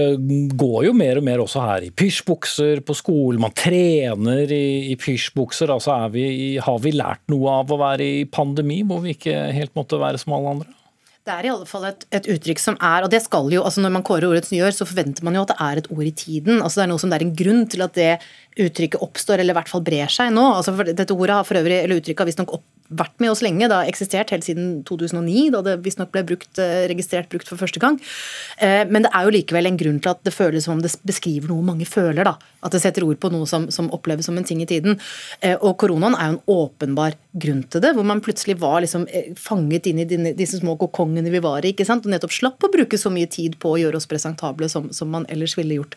går jo mer og mer også her i pysjbukser på skolen. Man trener i, i pysjbukser. Altså vi, har vi lært noe av å være i pandemi, hvor vi ikke helt måtte være som alle andre? Det er i alle fall et, et, uttrykk som er, og det skal jo, altså når man kårer årets nyår, så forventer man jo at det er et ord i tiden. altså Det er noe som det er en grunn til at det uttrykket oppstår, eller i hvert fall brer seg nå. altså Dette ordet har for øvrig, eller uttrykket har visstnok vært med oss lenge. Det har eksistert helt siden 2009, da det visstnok ble brukt, eh, registrert brukt for første gang. Eh, men det er jo likevel en grunn til at det føles som om det beskriver noe mange føler. da, At det setter ord på noe som, som oppleves som en ting i tiden. Eh, og koronaen er jo en åpenbar grunn til det, hvor man plutselig var liksom fanget inn i disse små kokongene vi var i, ikke sant, og nettopp slapp å bruke så mye tid på å gjøre oss presentable som, som man ellers ville gjort.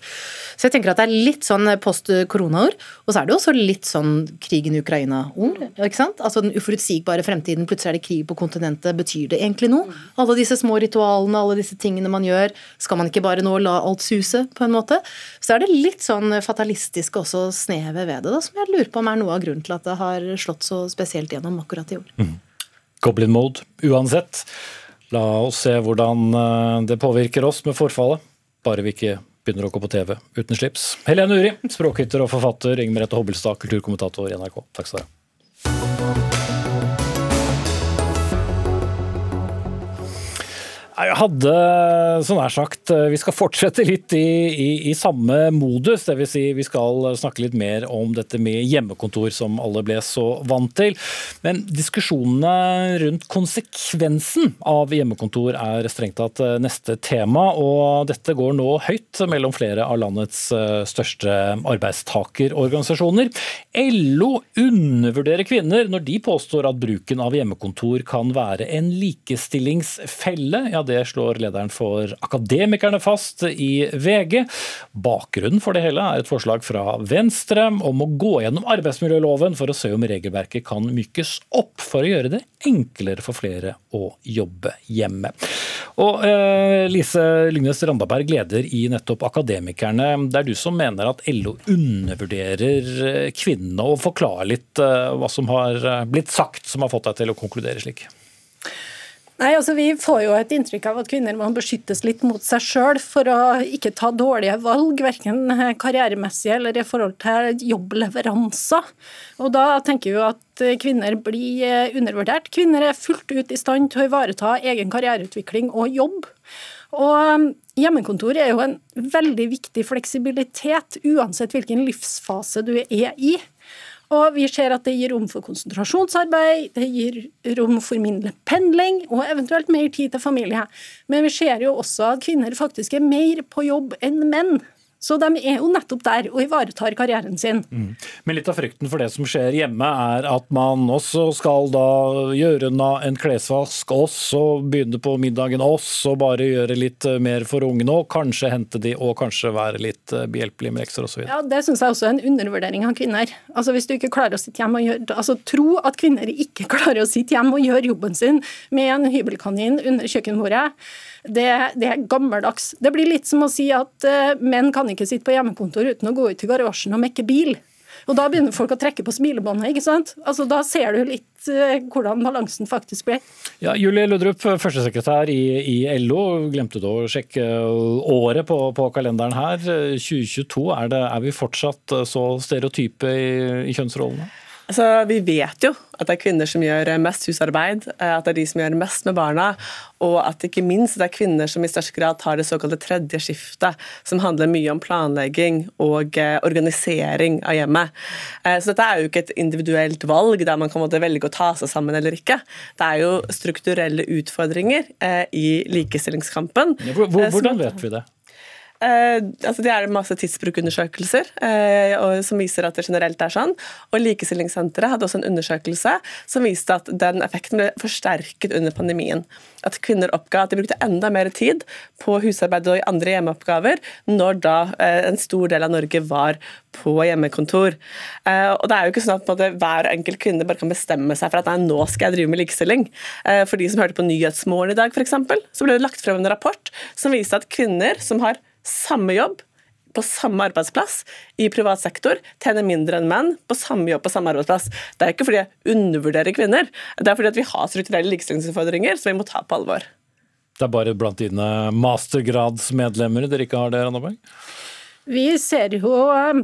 Så jeg tenker at det er litt sånn post koronaord, og så er det jo også litt sånn krigen i Ukraina-ord. ikke sant, altså den uforutsigbare fremtiden. Plutselig er det krig på kontinentet. Betyr det egentlig noe? Alle disse små ritualene, alle disse tingene man gjør. Skal man ikke bare nå la alt suse, på en måte? Så er det litt sånn fatalistisk også snevet ved det, da, som jeg lurer på om er noe av grunnen til at det har slått så spesielt gjennom akkurat i år. Mm. Goblin mode uansett. La oss se hvordan eh, det påvirker oss med forfallet. Bare vi ikke begynner å gå på TV uten slips. Helene Uri, språkhytter og forfatter. Inger Merete Hobbelstad, kulturkommentator i NRK. Takk skal du ha. Jeg hadde, sånn nær sagt, eh, vi skal fortsette litt i, i, i samme modus. Dvs. Si vi skal snakke litt mer om dette med hjemmekontor, som alle ble så vant til. Men diskusjonene rundt konsekvensen av hjemmekontor er strengt tatt eh, neste tema. Og dette går nå høyt mellom flere av landets eh, største arbeidstakerorganisasjoner. LO undervurderer kvinner når de påstår at bruken av hjemmekontor kan være en likestillingsfelle. Ja, det slår lederen for Akademikerne fast i VG. Bakgrunnen for det hele er et forslag fra Venstre om å gå gjennom arbeidsmiljøloven for å se om regelverket kan mykes opp for å gjøre det enklere for flere å jobbe hjemme. Og eh, Lise Lyngnes Randaberg, leder i nettopp Akademikerne. Det er du som mener at LO undervurderer eh, kvinnene, og forklarer litt eh, hva som har eh, blitt sagt som har fått deg til å konkludere slik? Nei, altså Vi får jo et inntrykk av at kvinner må beskyttes litt mot seg sjøl for å ikke ta dårlige valg, verken karrieremessig eller i forhold til jobbleveranser. Og Da tenker vi at kvinner blir eh, undervurdert. Kvinner er fullt ut i stand til å ivareta egen karriereutvikling og jobb. Og Hjemmekontor er jo en veldig viktig fleksibilitet, uansett hvilken livsfase du er i. Og vi ser at det gir rom for konsentrasjonsarbeid, det gir rom for mindre pendling og eventuelt mer tid til familie. Men vi ser jo også at kvinner faktisk er mer på jobb enn menn. Så de er jo nettopp der og ivaretar karrieren sin. Mm. Men litt av frykten for det som skjer hjemme, er at man også skal da gjøre en klesvask, også begynne på middagen, også bare gjøre litt eh, mer for ungene òg. Kanskje hente de, og kanskje være litt eh, behjelpelig med lekser osv. Ja, det syns jeg også er en undervurdering av kvinner. Altså Hvis du ikke klarer å sitte hjemme og gjøre altså Tro at kvinner ikke klarer å sitte hjemme og gjøre jobben sin med en hybelkanin under kjøkkenbordet det, det, er gammeldags. Det blir litt som å si at uh, menn kan ikke sitte på hjemmekontor uten å gå ut i garasjen og mekke bil. Og Da begynner folk å trekke på smilebåndet. ikke sant? Altså, Da ser du litt uh, hvordan balansen faktisk ble. Ja, Julie Ludrup, førstesekretær i, i LO. Glemte du å sjekke året på, på kalenderen her? 2022, er, det, er, vi fortsatt så stereotype i, i kjønnsrollene? Altså, vi vet jo at det er kvinner som gjør mest husarbeid, eh, at det er de som gjør mest med barna, og at ikke minst det er kvinner som i størst grad tar det såkalte tredje skiftet, som handler mye om planlegging og eh, organisering av hjemmet. Eh, så dette er jo ikke et individuelt valg der man kan velge å ta seg sammen eller ikke. Det er jo strukturelle utfordringer i likestillingskampen. Hvordan vet vi det? Eh, altså det er masse tidsbrukundersøkelser eh, som viser at det generelt er sånn. Og Likestillingssenteret hadde også en undersøkelse som viste at den effekten ble forsterket under pandemien. At kvinner oppga at de brukte enda mer tid på husarbeid og andre hjemmeoppgaver når da eh, en stor del av Norge var på hjemmekontor. Eh, og det er jo ikke sånn at hver enkelt kvinne bare kan bestemme seg for at nei, nå skal jeg drive med likestilling. Eh, for de som hørte på Nyhetsmorgen i dag, f.eks., så ble det lagt frem en rapport som viste at kvinner som har samme jobb på samme arbeidsplass i privat sektor tjener mindre enn menn på samme jobb på samme arbeidsplass. Det er ikke fordi jeg undervurderer kvinner, det er fordi at vi har strukturelle likestillingsutfordringer som vi må ta på alvor. Det er bare blant dine mastergradsmedlemmer dere ikke har det, Randaberg? Vi ser jo eh,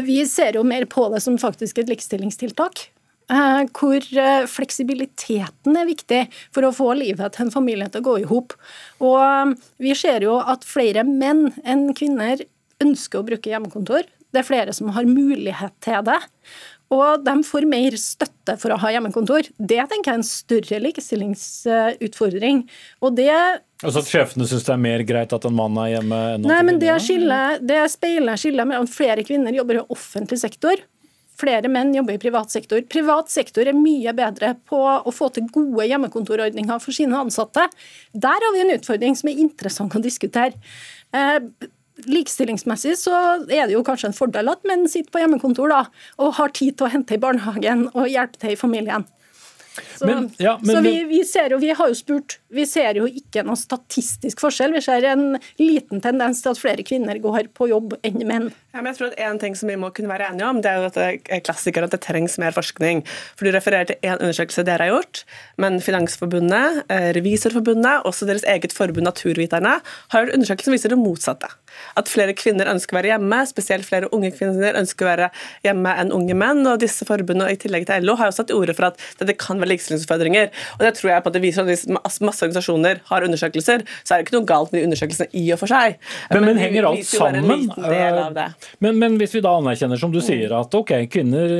vi ser jo mer på det som faktisk et likestillingstiltak. Eh, hvor eh, fleksibiliteten er viktig for å få livet til en familie til å gå i hop. Og eh, vi ser jo at flere menn enn kvinner ønsker å bruke hjemmekontor. Det er flere som har mulighet til det. Og de får mer støtte for å ha hjemmekontor. Det tenker jeg er en større likestillingsutfordring. Og det Altså at sjefene syns det er mer greit at en mann er hjemme enn Nei, men det, skiller, det speiler skillet mellom flere kvinner jobber i offentlig sektor Flere menn jobber i privat sektor. Privat sektor er mye bedre på å få til gode hjemmekontorordninger for sine ansatte. Der har vi en utfordring som er interessant å diskutere. Eh, Likestillingsmessig så er det jo kanskje en fordel at menn sitter på hjemmekontor da, og har tid til å hente i barnehagen og hjelpe til i familien. Så, men, ja, men, så vi, vi, ser jo, vi har jo spurt, vi ser jo ikke noen statistisk forskjell. Vi ser en liten tendens til at flere kvinner går på jobb enn menn. Ja, men jeg tror at En ting som vi må kunne være enige om, det er jo at det er klassikeren at det trengs mer forskning. For Du refererer til én undersøkelse dere har gjort, men Finansforbundet, eh, Revisorforbundet, også deres eget forbund Naturviterne, har gjort undersøkelser som viser det motsatte. At flere kvinner ønsker å være hjemme, spesielt flere unge kvinner ønsker å være hjemme enn unge menn. og disse forbundene, i tillegg til LO, har jo satt til orde for at dette kan være likestillingsutfordringer. Og det tror jeg på at det viser at Hvis masse organisasjoner har undersøkelser, så er det ikke noe galt med de undersøkelsene i og for seg. Men, men, men henger alt sammen? Men, men, hvis vi da anerkjenner, som du sier, at ok, kvinner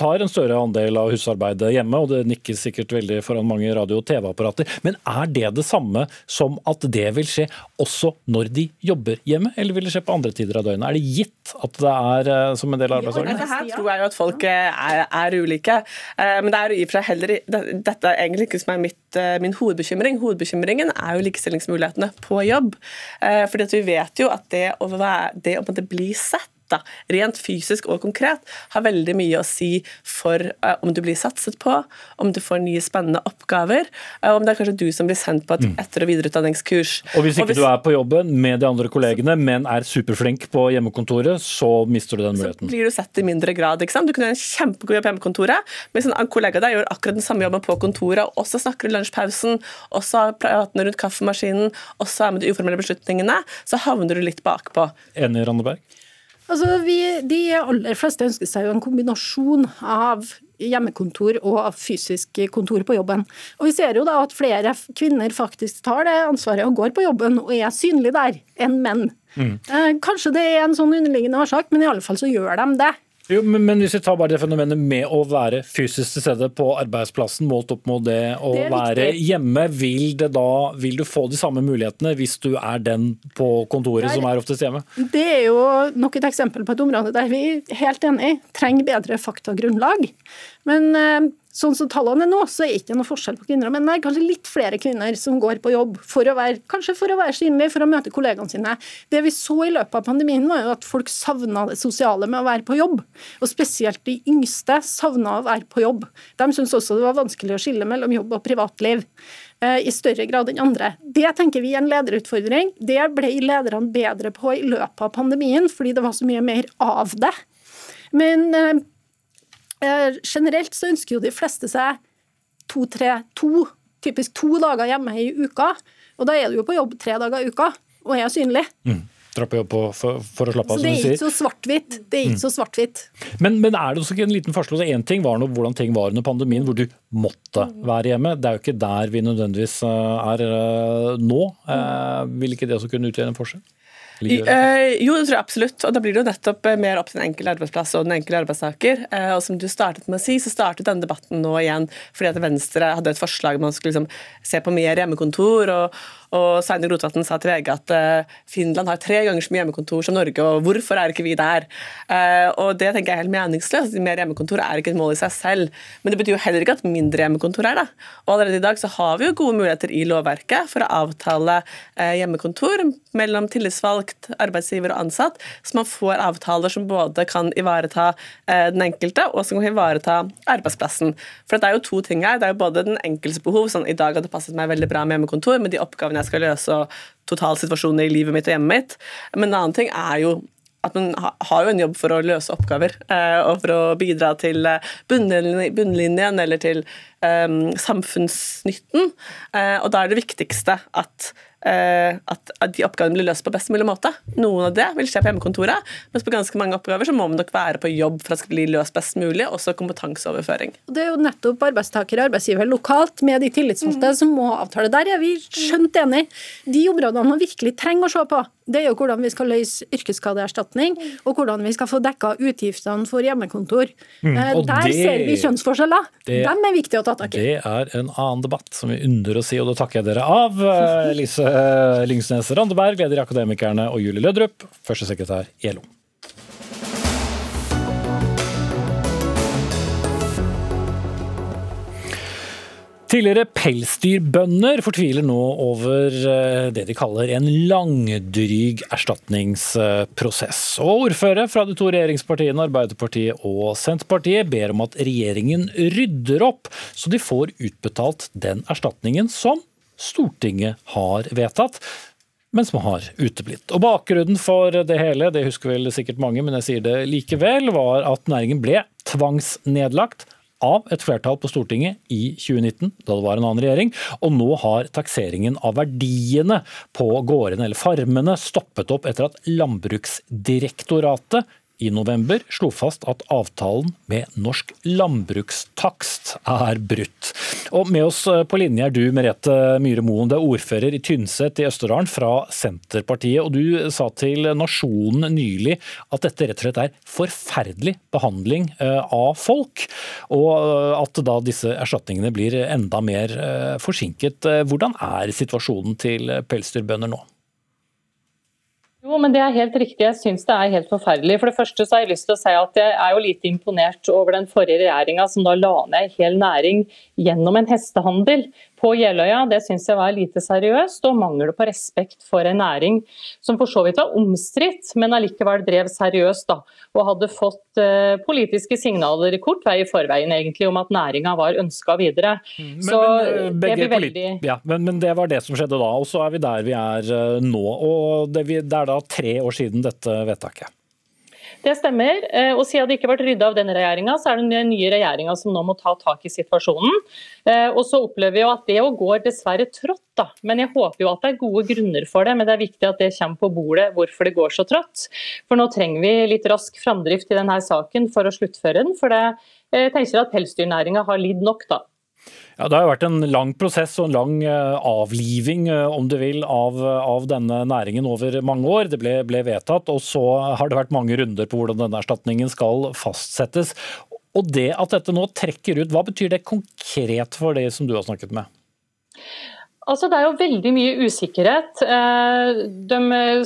tar en større andel av husarbeidet hjemme, og det nikkes sikkert veldig foran mange radio- og TV-apparater, men er det det samme som at det vil skje også når de jobber hjemme, eller vil det skje på andre tider av døgnet? Er det gitt at det er eh, som en del av arbeidsdagen? Ja, her tror jeg jo at folk eh, er, er ulike, eh, men det er jo i og for seg heller dette er egentlig ikke som er mitt, min hovedbekymring. Hovedbekymringen er jo likestillingsmulighetene på jobb. Fordi at vi vet jo at det å, være, det å bli sett da, rent fysisk og konkret, har veldig mye å si for uh, om du blir satset på, om du får nye spennende oppgaver, uh, om det er kanskje du som blir sendt på et mm. etter- og videreutdanningskurs. Og hvis ikke og hvis, du er på jobben med de andre kollegene, men er superflink på hjemmekontoret, så mister du den muligheten. Så blir du sett i mindre grad. ikke sant? Du kunne gjøre en kjempegod jobb på hjemmekontoret, mens en kollega der gjør akkurat den samme jobben på kontoret, og også snakker i lunsjpausen, også prater rundt kaffemaskinen, også er med de uformelle beslutningene, så havner du litt bakpå. Enig, Randeberg? Altså, vi, De aller fleste ønsker seg jo en kombinasjon av hjemmekontor og fysisk kontor på jobben. Og Vi ser jo da at flere kvinner faktisk tar det ansvaret og går på jobben og er synlige der, enn menn. Mm. Eh, kanskje det er en sånn underliggende årsak, men i alle fall så gjør de det. Jo, men, men, hvis vi tar bare det fenomenet med å være fysisk til stede på arbeidsplassen, målt opp mot det å det være hjemme, vil, da, vil, du få de samme mulighetene hvis du er den på kontoret Der, som er oftest hjemme? Det er jo nok et eksempel på et område der vi er helt enig trenger bedre faktagrunnlag. Men eh, Sånn som tallene er nå, så er det ikke noe forskjell på kvinner og menn. Det er kanskje litt flere kvinner som går på jobb, for å være, kanskje for å være synlige, for å møte kollegaene sine. Det vi så i løpet av pandemien, var jo at folk savna det sosiale med å være på jobb. Og spesielt de yngste savna å være på jobb. De syntes også det var vanskelig å skille mellom jobb og privatliv eh, i større grad enn andre. Det tenker vi er en lederutfordring. Det ble lederne bedre på i løpet av pandemien, fordi det var så mye mer av det. Men Eh, generelt så ønsker jo de fleste seg to, tre, to, typisk to dager hjemme i uka. Og da er du jo på jobb tre dager i uka og er synlig. Mm. Dra på jobb for, for, å slappe av, som du sier. Det er ikke så svart-hvitt. Det er ikke mm. så svart-hvitt. Men, men, er det også ikke en liten forskjell? Én ting var noe, hvordan ting var under pandemien, hvor du måtte være hjemme. Det er jo ikke der vi nødvendigvis eh, er eh, nå. Vil ikke det også kunne utgjøre en forskjell? Uh, jo, det tror jeg absolutt. Og da blir det jo nettopp eh, mer opp til den enkelte arbeidsplass og den enkelte arbeidstaker. Uh, og som du startet med å si, så startet denne debatten nå igjen fordi at Venstre hadde et forslag om man skulle liksom se på mer hjemmekontor. og og Sveinung Rotevatn sa til VG at uh, Finland har tre ganger så mye hjemmekontor som Norge, og hvorfor er ikke vi der? Uh, og Det tenker jeg er helt meningsløst. Mer hjemmekontor er ikke et mål i seg selv. Men det betyr jo heller ikke at mindre hjemmekontor er det. Og Allerede i dag så har vi jo gode muligheter i lovverket for å avtale uh, hjemmekontor mellom tillitsvalgt, arbeidsgiver og ansatt, så man får avtaler som både kan ivareta den enkelte, og som kan ivareta arbeidsplassen. For det er jo to ting her. Det er jo både den enkeltes behov, sånn i dag hadde passet meg veldig bra med hjemmekontor, med de oppgavene jeg skal løse, og totalsituasjonen i livet mitt og hjemmet mitt. Men en annen ting er jo at man har jo en jobb for å løse oppgaver eh, og for å bidra til eh, bunnlinjen eller til samfunnsnytten. Uh, og da er det viktigste at Eh, at, de oppgavene blir løst på best mulig måte. Noen av det vil skje på hjemmekontoret, mens på ganske mange oppgaver så må man nok være på jobb for at det skal bli løst best mulig, også kompetanseoverføring. Det er jo nettopp arbeidstaker og arbeidsgiver lokalt med de tillitsvalgte mm. som må avtale. Der er vi skjønt enig. De områdene man virkelig trenger å se på, det er jo hvordan vi skal løse yrkesskadeerstatning, og hvordan vi skal få dekka utgiftene for hjemmekontor. Mm, eh, Der det, ser vi kjønnsforskjeller. Det, Dem er viktig å ta tak i. Det er en annen debatt som vi ynder å si, og da takker jeg dere av. Eh, Lise Lyngsnes Randeberg, leder i Akademikerne, og Julie Lødrup, førstesekretær i LO. Tidligere pelsdyrbønder fortviler nå over eh, det de kaller en langdryg erstatningsprosess. Og ordførere fra de to regjeringspartiene, Arbeiderpartiet og Senterpartiet, ber om at regjeringen rydder opp, så de får utbetalt den erstatningen som Stortinget har vedtatt men som har uteblitt. Og Bakgrunnen for det hele, det husker vel sikkert mange, men jeg sier det likevel, var at næringen ble tvangsnedlagt av et flertall på Stortinget i 2019, da det var en annen regjering. Og nå har takseringen av verdiene på gårdene eller farmene stoppet opp etter at Landbruksdirektoratet i november slo fast at avtalen med Norsk landbrukstakst er brutt. Og Med oss eh, på linje er du, Merete Myhre Moen, det er ordfører i Tynset i Østerdalen fra Senterpartiet. og Du sa til Nasjonen nylig at dette rett og slett er forferdelig behandling eh, av folk, og eh, at da disse erstatningene blir enda mer forsinket. Hvordan er situasjonen til pelsdyrbønder nå? Jo, men Det er helt riktig. Jeg syns det er helt forferdelig. For det første så har jeg lyst til å si at jeg er jo lite imponert over den forrige regjeringa som da la ned hel næring gjennom en hestehandel på Jeløya. Det syns jeg var lite seriøst og mangel på respekt for en næring som for så vidt var omstridt, men allikevel drev seriøst da, og hadde fått eh, politiske signaler kort vei i forveien egentlig om at næringa var ønska videre. Mm, men, Så men, det blir veldig ja, men, men, det var det som skjedde da, og så er vi der vi er uh, nå. og det, vi, det er da tre år siden dette vedtaket. Det stemmer. Eh, og Siden det ikke har vært rydda av denne regjeringa, så er det den nye regjeringa som nå må ta tak i situasjonen. Eh, og så opplever vi jo at det jo går dessverre trått. da. Men jeg håper jo at det er gode grunner for det. Men det er viktig at det kommer på bordet hvorfor det går så trått. For nå trenger vi litt rask framdrift i denne saken for å sluttføre den. For det, eh, jeg tenker at pelsdyrnæringa har lidd nok, da. Ja, Det har vært en lang prosess og en lang eh, avliving eh, om du vil, av, av denne næringen over mange år. Det ble, ble, vedtatt, og så har det vært mange runder på hvordan denne erstatningen skal fastsettes. Og det at dette nå trekker ut, hva betyr det konkret for det som du har snakket med? Altså, det er jo veldig mye usikkerhet. Eh, de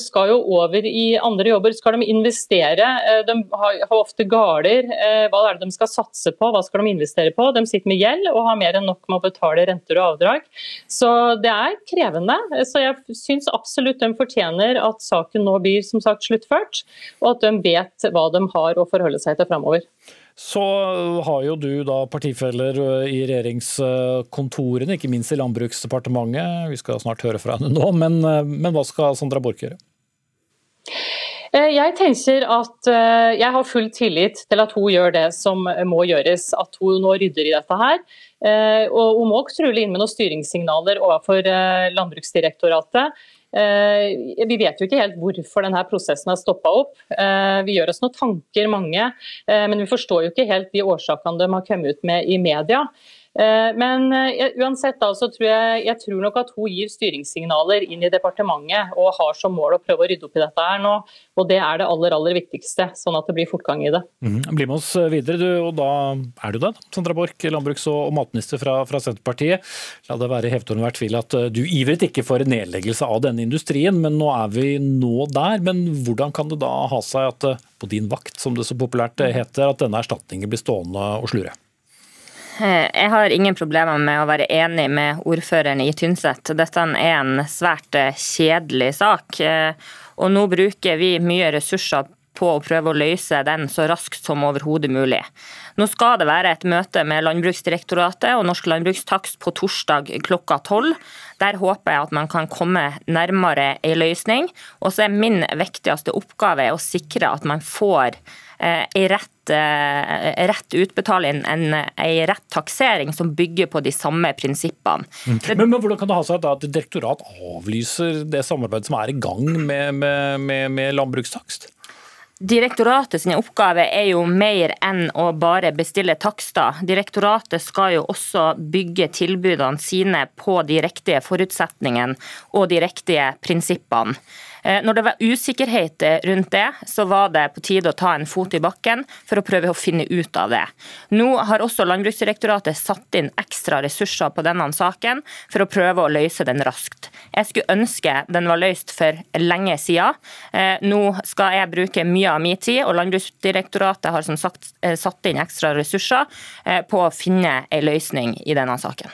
skal jo over i andre jobber. Skal de investere? Eh, de har ofte gårder. Eh, hva er det de skal satse på? Hva skal de investere på? De sitter med gjeld og har mer enn nok med å betale renter og avdrag. Så det er krevende. Så jeg syns absolutt de fortjener at saken nå blir som sagt sluttført, og at de vet hva de har å forholde seg til framover. Så har jo du da partifeller i regjeringskontorene, ikke minst i Landbruksdepartementet. Vi skal snart høre fra henne nå, men, men hva skal Sandra Borch gjøre? Eh, jeg tenker at eh, jeg har full tillit til at hun gjør det som må gjøres. At hun nå rydder i dette her. Eh, og hun må trolig inn med noen styringssignaler overfor Landbruksdirektoratet. Eh, vi vet jo ikke helt hvorfor denne prosessen har stoppa opp. Eh, vi gjør oss noen tanker, mange, eh, men vi forstår jo ikke helt de årsakene de har kommet ut med i media. Men uansett da, så tror jeg, jeg tror nok at hun gir styringssignaler inn i departementet og har som mål å prøve å rydde opp i dette her nå. Og Det er det aller aller viktigste, sånn at det blir fortgang i det. Mm, bli med oss videre, du, og da er du det. Sandra Borch, landbruks- og matminister fra, fra, Senterpartiet. La det være hevet over tvil at du ivret ikke for nedleggelse av denne industrien, men nå er vi nå der. Men hvordan kan det da ha seg at på din vakt, som det så populært heter, at denne erstatningen blir stående og slure? Eh, jeg har ingen problemer med å være enig med ordføreren i Tynset. Dette er en svært eh, kjedelig sak. Eh, og nå bruker vi mye ressurser på å prøve å løse den så raskt som overhodet mulig. Nå skal det være et møte med Landbruksdirektoratet og Norsk landbrukstakst på torsdag klokka tolv. Der håper jeg at man kan komme nærmere ei løsning. Og så er min viktigste oppgave å sikre at man får en eh, rett, eh, rett utbetaling, en, en rett taksering som bygger på de samme prinsippene. Mm. Men, men, Hvordan kan det ha seg at direktorat avlyser det samarbeidet som er i gang med, med, med, med landbrukstakst? Direktoratet sin oppgave er jo mer enn å bare bestille takster. Direktoratet skal jo også bygge tilbudene sine på de riktige forutsetningene og de riktige prinsippene. Eh, når det var usikkerhet rundt det, så var det på tide å ta en fot i bakken for å prøve å finne ut av det. Nå har også Landbruksdirektoratet satt inn ekstra ressurser på denne saken for å prøve å løse den raskt. Jeg skulle ønske den var løst for lenge siden. Eh, nå skal jeg bruke mye av min tid, og Landbruksdirektoratet har som sagt eh, satt inn ekstra ressurser på å finne en løsning i denne saken.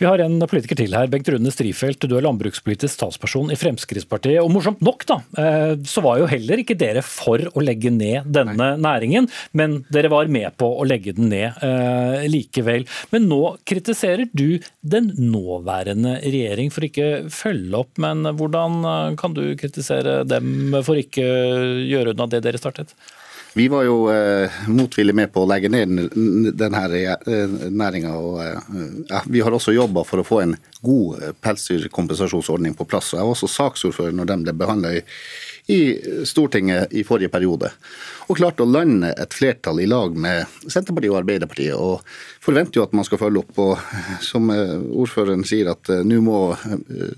Vi har en politiker til her, Bengt Rune Strifeldt. Du er landbrukspolitisk talsperson i Fremskrittspartiet. og morsomt nok da, eh, så var jo heller ikke dere for å legge ned denne næringen, men dere var med på å legge den ned eh, likevel. Men nå kritiserer du den nåværende regjering for ikke følge opp, men hvordan eh, kan du kritisere dem for ikke gjøre unna det dere startet? Vi var jo eh, motvillig med på å legge ned denne næringa. Ja, vi har også jobba for å få en god pelsdyrkompensasjonsordning på plass. Jeg var også saksordfører når den ble behandla i, i, Stortinget i forrige periode. Og klarte å lande et flertall i lag med Senterpartiet og Arbeiderpartiet. Og forventer jo at man skal følge opp. Og som ordføreren sier, at nå må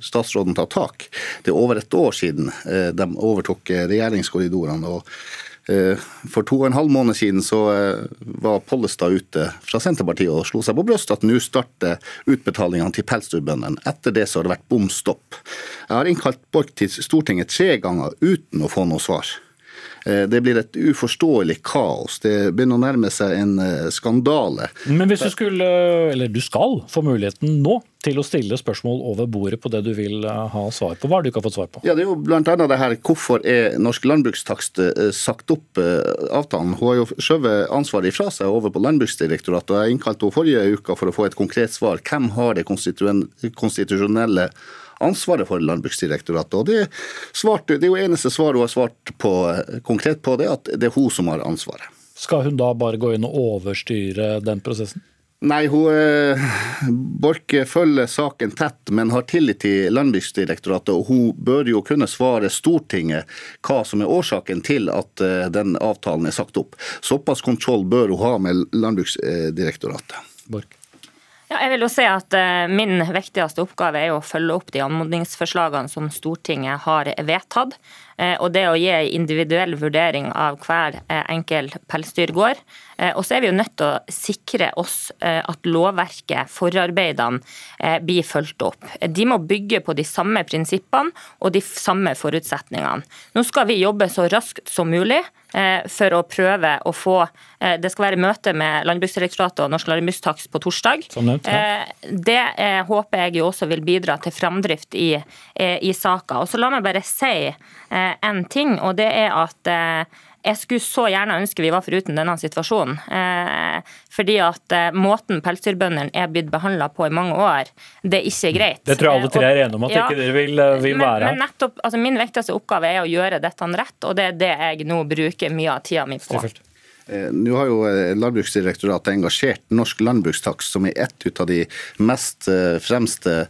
statsråden ta tak. Det er over et år siden de overtok regjeringskorridorene. og Eh, for to og en halv måned siden så var Pollestad ute fra Senterpartiet og slo seg på brystet at nå starter utbetalingene til pelsdyrbøndene. Etter det så har det vært bom stopp. Jeg har innkalt Borch til Stortinget tre ganger uten å få noe svar. Eh, det blir et uforståelig kaos. Det begynner å nærme seg en eh, skandale. Men hvis du skulle, eller du skal, få muligheten nå til å stille spørsmål over bordet på det du vil eh, ha svar på. Hva har du ikke har fått svar på? Ja, Det er jo bl.a. det her hvorfor er norsk landbrukstakst sagt opp avtalen. Hun har jo skjøvet ansvaret ifra seg over på Landbruksdirektoratet. og Jeg innkalte henne forrige uke for å få et konkret svar. Hvem har det konstitusjonelle ansvaret for Landbruksdirektoratet. Og det, svarte, det er jo eneste svaret hun har svart på, konkret på det, at det er hun som har ansvaret. Skal hun da bare gå inn og overstyre den prosessen? Nei, hun, eh, Borch følger saken tett, men har tillit til Landbruksdirektoratet. Og hun bør jo kunne svare Stortinget hva som er årsaken til at eh, den avtalen er sagt opp. Såpass kontroll bør hun ha med Landbruksdirektoratet. Borch. Ja, jeg vil jo si at uh, Min viktigste oppgave er å følge opp de anmodningsforslagene som Stortinget har vedtatt. Uh, og det å gi individuell vurdering av hver uh, enkel pelsdyrgård. Og så er vi jo nødt til å sikre oss at lovverket, forarbeidene, blir fulgt opp. De må bygge på de samme prinsippene og de samme forutsetningene. Nå skal vi jobbe så raskt som mulig Eh, for å prøve å få eh, Det skal være møte med Landbruksdirektoratet og Norsk landbrukstakst på torsdag. Ja. Eh, det håper jeg jo også vil bidra til framdrift i, i saka. Og så La meg bare si en ting, og det er at jeg skulle så gjerne ønske vi var foruten denne situasjonen. Eh, fordi at eh, måten pelsdyrbøndene er blitt behandla på i mange år, det er ikke greit. Det tror jeg alle tre er enige om at ja, ikke dere vil, vil men, være her. Men nettopp, altså Min viktigste oppgave er å gjøre dette rett, og det er det jeg nå bruker mye av tida mi på. Strifelt. Eh, nå har jo eh, Landbruksdirektoratet engasjert Norsk landbrukstakst, som er ett av de mest eh, fremste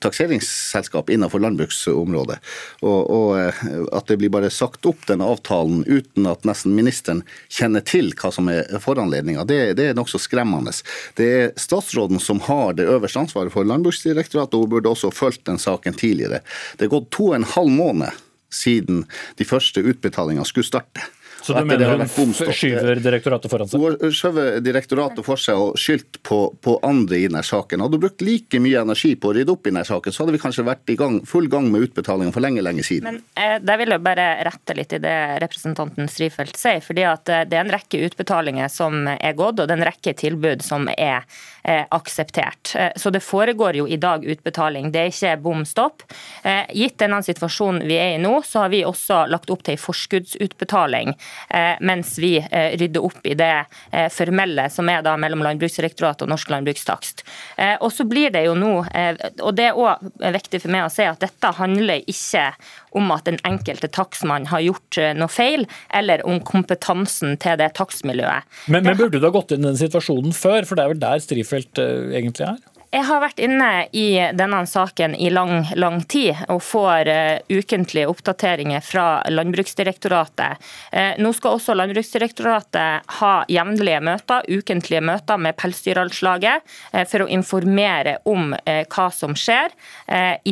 takseringsselskap innenfor landbruksområdet. Og, og At det blir bare sagt opp den avtalen uten at nesten ministeren kjenner til hva som er foranledninga, det, det, er nokså skremmende. Det er statsråden som har det øverste ansvaret for Landbruksdirektoratet, og hun burde også fulgt den saken tidligere. Det er gått to og en halv måned siden de første utbetalingene skulle starte. Så du mener hun skyver direktoratet foran seg? Hun skjøver direktoratet for seg og skyldt på, på, andre i denne saken. Hadde hun brukt like mye energi på å rydde opp i denne saken, så hadde vi kanskje vært i gang, full gang med utbetalingen for lenge, lenge siden. Men eh, Der vil jeg bare rette litt i det representanten Strifeldt sier. fordi at eh, Det er en rekke utbetalinger som er gått, og det er en rekke tilbud som er eh, akseptert. Eh, så det foregår jo i dag utbetaling. Det er ikke bom stopp. Eh, gitt denne situasjonen vi er i nå, så har vi også lagt opp til en forskuddsutbetaling Eh, mens vi eh, rydder opp i det eh, formelle som er da mellom Landbruksdirektoratet og Norsk landbrukstakst. Og så blir det jo nå, og det er òg viktig for meg å si at dette handler ikke om at den enkelte takstmann har gjort noe feil, eller om kompetansen til det takstmiljøet. Men, men burde du ha gått inn i den situasjonen før, for det er vel der Strifeldt egentlig er? Jeg har vært inne i denne saken i lang, lang tid og får uh, ukentlige oppdateringer fra Landbruksdirektoratet. Uh, nå skal også Landbruksdirektoratet ha jevnlige møter, ukentlige møter med Pelsdyralslaget uh, for å informere om hva som skjer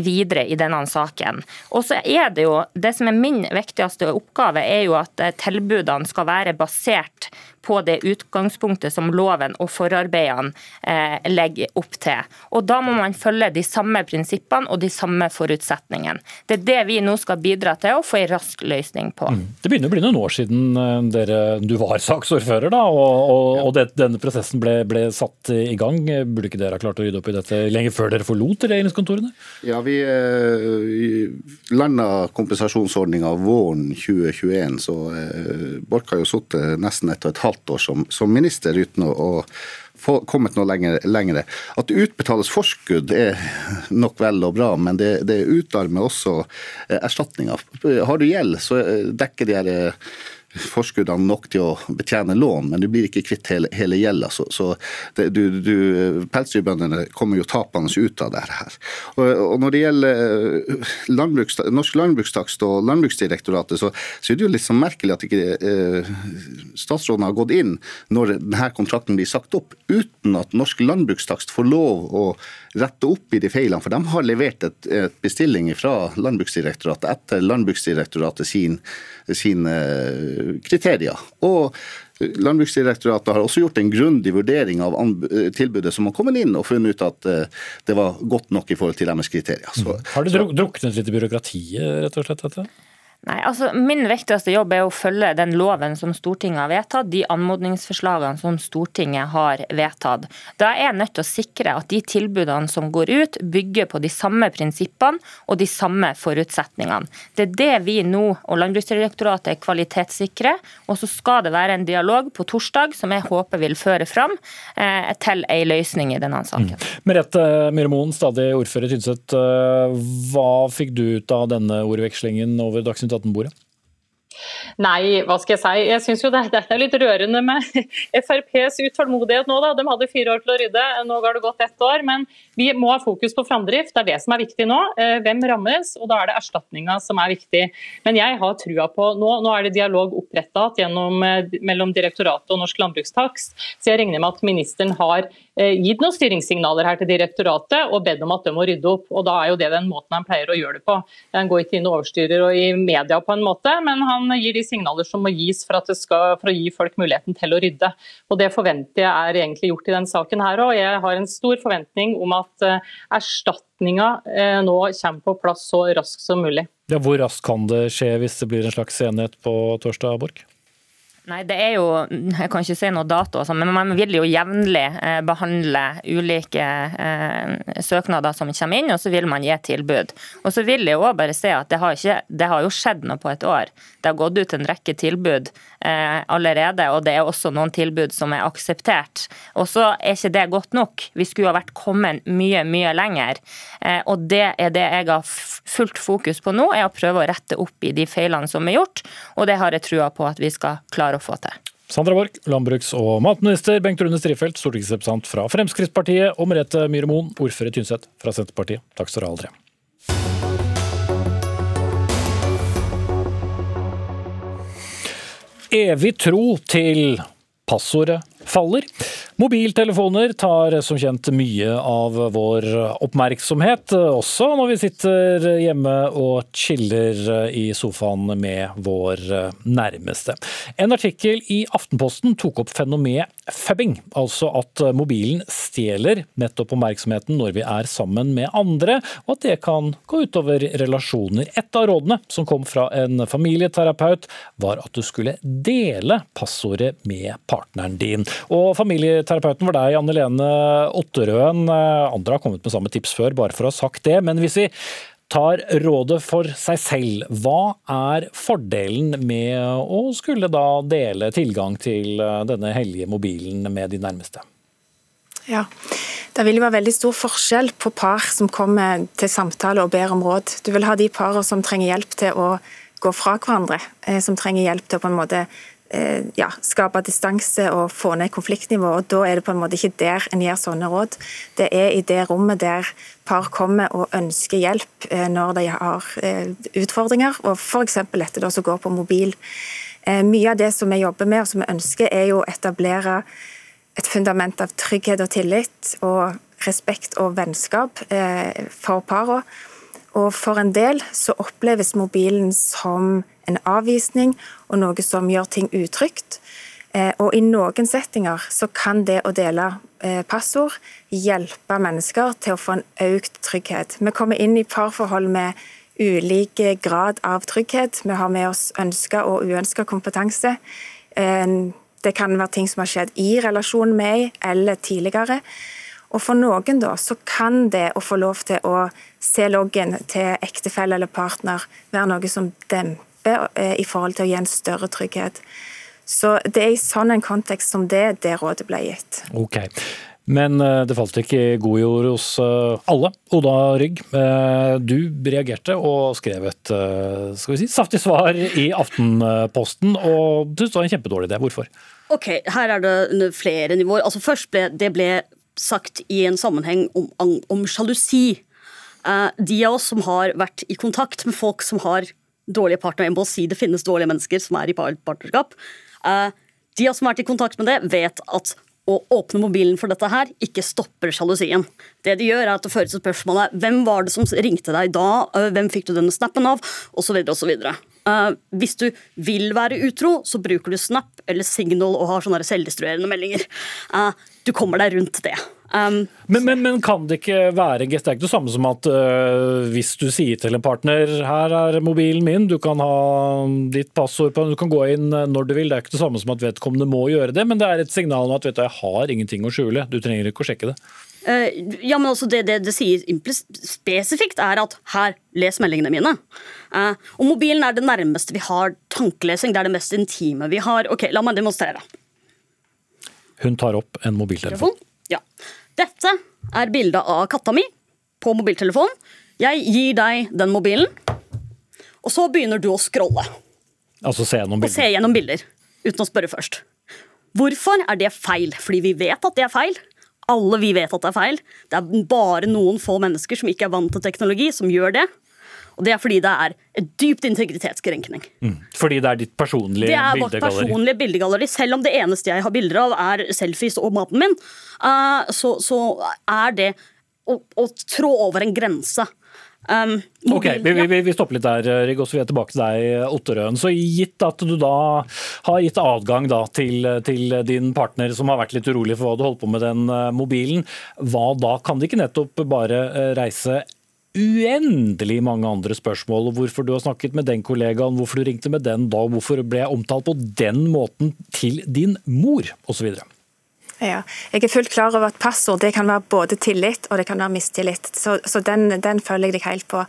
videre i denne saken. Og så er Det jo, det som er min viktigste oppgave, er jo at tilbudene skal være basert på det utgangspunktet som loven og forarbeidene eh, legger opp til. Og Da må man følge de samme prinsippene og de samme forutsetningene. Det er det vi nå skal bidra til å få en rask løsning på. Mm. Det begynner å bli noen år siden eh, dere, du var saksordfører, da, og, og, og det, denne prosessen ble, ble, satt i gang. Burde ikke dere ha klart å rydde opp i dette lenge før dere forlot regjeringskontorene? Ja, vi eh, landa kompensasjonsordninga våren 2021, så eh, Borch har jo sittet nesten ett og et halvt halvt år som, som minister uten å, å få kommet noe lenger, lengre. At det utbetales forskudd er nok vel og bra, men det, det utarmer også erstatninga. erstatninger. Har du gjeld, så eh, dekker de her eh, forskuddene nok til å betjene lån, men du blir ikke kvitt hele, hele gjelda. Så, så pelsdyrbøndene kommer jo tapende ut av det her. Og, og når det gjelder eh, landbruks, Norsk landbrukstakst og Landbruksdirektoratet, så, så, er det jo litt sånn merkelig at ikke eh, statsråden har gått inn når denne kontrakten blir sagt opp, uten at Norsk landbrukstakst får lov å rette opp i de feilene. For de har levert et, et bestilling fra Landbruksdirektoratet etter Landbruksdirektoratet sin, sin uh, kriterier. Og Landbruksdirektoratet har også gjort en grundig vurdering av tilbudet som har kommet inn, og funnet ut at det var godt nok i forhold til deres kriterier. Så, har det druknet litt i byråkratiet, rett og slett? dette? Nei, altså Min viktigste jobb er å følge den loven som Stortinget har vedtatt, de anmodningsforslagene som Stortinget har vedtatt. Da er jeg nødt til å sikre at de tilbudene som går ut, bygger på de samme prinsippene og de samme forutsetningene. Det er det vi nå og Landbruksdirektoratet er kvalitetssikre. Og så skal det være en dialog på torsdag som jeg håper vil føre fram eh, til ei løsning i denne saken. Mm. Merete Myhre stadig ordfører i Tynset. Eh, hva fikk du ut av denne ordvekslingen over Dagsnytt 18-bordet? Nei, hva skal jeg si. Jeg syns jo dette er litt rørende med FrPs utålmodighet nå. da. De hadde fire år til å rydde, nå har det gått ett år. Men vi må ha fokus på framdrift, det er det som er viktig nå. Eh, hvem rammes, og da er det erstatninga som er viktig. Men jeg har trua på Nå, nå er det dialog opprettet eh, mellom direktoratet og Norsk landbrukstakst, så jeg regner med at ministeren har eh, gitt noen styringssignaler her til direktoratet og bedt om at de må rydde opp. og Da er jo det den måten han pleier å gjøre det på. Han går ikke inn og overstyrer og i media på en måte, men han gir de signaler som må gis for, skal, for, å gi folk muligheten til å rydde. Og Det forventer jeg er egentlig gjort i denne saken her òg. Jeg har en stor forventning om at uh, erstatninga uh, nå kommer på plass så raskt som mulig. Ja, hvor raskt kan det skje hvis det blir en slags enighet på torsdag, Borch? Nei, det er jo Jeg kan ikke si noe dato, altså, men man vil jo jevnlig eh, behandle ulike eh, søknader som kommer inn, og så vil man gi tilbud. Og så vil jeg òg bare si at det har, ikke, det har, jo skjedd noe på et år. Det har gått ut en rekke tilbud eh, allerede, og det er også noen tilbud som er akseptert. Og så er ikke det godt nok. Vi skulle ha vært kommet mye, mye lenger. Og det er det jeg har fullt fokus på nå, er å prøve å rette opp i de feilene som er gjort, og det har jeg trua på at vi skal klare å få til. Sandra Borch, landbruks- og matminister, Bengt Rune Strifeldt, stortingsrepresentant fra Fremskrittspartiet, og Merete Myhre Moen, ordfører i Tynset fra Senterpartiet. Takk skal dere ha, alle tre. Evig tro til passordet faller. Mobiltelefoner tar som kjent mye av vår oppmerksomhet, også når vi sitter hjemme og chiller i sofaen med vår nærmeste. En artikkel i Aftenposten tok opp fenomenet fabbing, altså at mobilen stjeler nettopp oppmerksomheten når vi er sammen med andre, og at det kan gå utover relasjoner. Et av rådene som kom fra en familieterapeut, var at du skulle dele passordet med partneren din. Og familieterapeuten var deg, Anne Lene Otterøen. Andre har kommet med samme tips før, bare for å ha sagt det. Men hvis vi tar rådet for seg selv, hva er fordelen med å skulle da dele tilgang til denne hellige mobilen med de nærmeste? Ja, Det vil jo være veldig stor forskjell på par som kommer til samtale og ber om råd. Du vil ha de parene som trenger hjelp til å gå fra hverandre, eh, som trenger hjelp til å på en måte Eh, ja, skape distanse og få ned konfliktnivået. og Da er det på en måte ikke der en gir sånne råd. Det er i det rommet der par kommer og ønsker hjelp eh, når de har eh, utfordringer, og f.eks. dette da som går på mobil. Mye av det som vi jobber med og som vi ønsker, er jo å etablere et fundament av trygghet og tillit og respekt og vennskap for parene. Og for en del så oppleves mobilen som en avvisning og noe som gjør ting utrygt. Eh, og i noen settinger så kan det å dele eh, passord hjelpe mennesker til å få en økt trygghet. Vi kommer inn i parforhold med ulik grad av trygghet. Vi har med oss ønska og uønska kompetanse. Eh, det kan være ting som har skjedd i relasjonen med ei eller tidligere. Og For noen da, så kan det å få lov til å se loggen til ektefelle eller partner være noe som demper eh, i forhold til å gi en større trygghet. Så Det er i sånn en kontekst som det det rådet ble gitt. Ok. Men eh, det falt ikke i god jord hos eh, alle. Oda Rygg, du reagerte og skrev et skal vi si, saftig svar i Aftenposten, og du var en kjempedårlig idé. Hvorfor? Ok, Her er det flere nivåer. Altså Først ble det ble sagt i en sammenheng om, om sjalusi. De av oss som har vært i kontakt med folk som har dårlige partnere, jeg må si det finnes dårlige mennesker som er i partnerskap, uh, de som har vært i kontakt med det, vet at å åpne mobilen for dette her ikke stopper sjalusien. Det de gjør er at det fører til spørsmålet hvem var det som ringte deg da, uh, hvem fikk du denne snappen av, osv. osv. Eh, hvis du vil være utro, så bruker du Snap eller Signal og har sånne selvdestruerende meldinger. Eh, du kommer deg rundt det. Um, men, men, men, kan det ikke være? Det er ikke det samme som at uh, hvis du sier til en partner her er mobilen min, du kan ha ditt passord på den, du kan gå inn når du vil. Det er ikke det samme som at vedkommende må gjøre det, men det er et signal om at vet du, jeg har ingenting å skjule. Du trenger ikke å sjekke det. Uh, ja, men også det, det, det sier spesifikt, er at her, les meldingene mine. Uh, og mobilen er det nærmeste vi har tankelesing. Det er det mest intime vi har. Ok, La meg demonstrere. Hun tar opp en mobiltelefon. Ja. Dette er bildet av katta mi på mobiltelefonen. Jeg gir deg den mobilen, og så begynner du å scrolle. Altså se gjennom bilder? Og se gjennom bilder, uten å spørre først. Hvorfor er det feil? Fordi vi vet at det er feil. Alle vi vet at det er feil. Det er bare noen få mennesker som ikke er vant til teknologi, som gjør det. Og Det er fordi det er et dypt integritetskrenkning. Mm. Fordi det er ditt personlige bildegalleri? Det er vårt personlige bildegalleri. Selv om det eneste jeg har bilder av, er selfies og maten min, uh, så, så, er det å, å, trå over en grense. Um, mobil, ok, vi, vi, vi, stopper litt der, Rigg, og så er jeg tilbake til deg, Otterøen. Så gitt at du da har gitt adgang da, til, til, din partner som har vært litt urolig for hva du holdt på med den uh, mobilen, hva da? Kan de ikke nettopp bare reise uendelig mange andre spørsmål. Hvorfor du har snakket med den kollegaen, hvorfor du ringte med den da, hvorfor ble jeg omtalt på den måten til din mor, osv. Ja, jeg er fullt klar over at passord det kan være både tillit og det kan være mistillit. Så, så den, den, følger jeg deg helt på.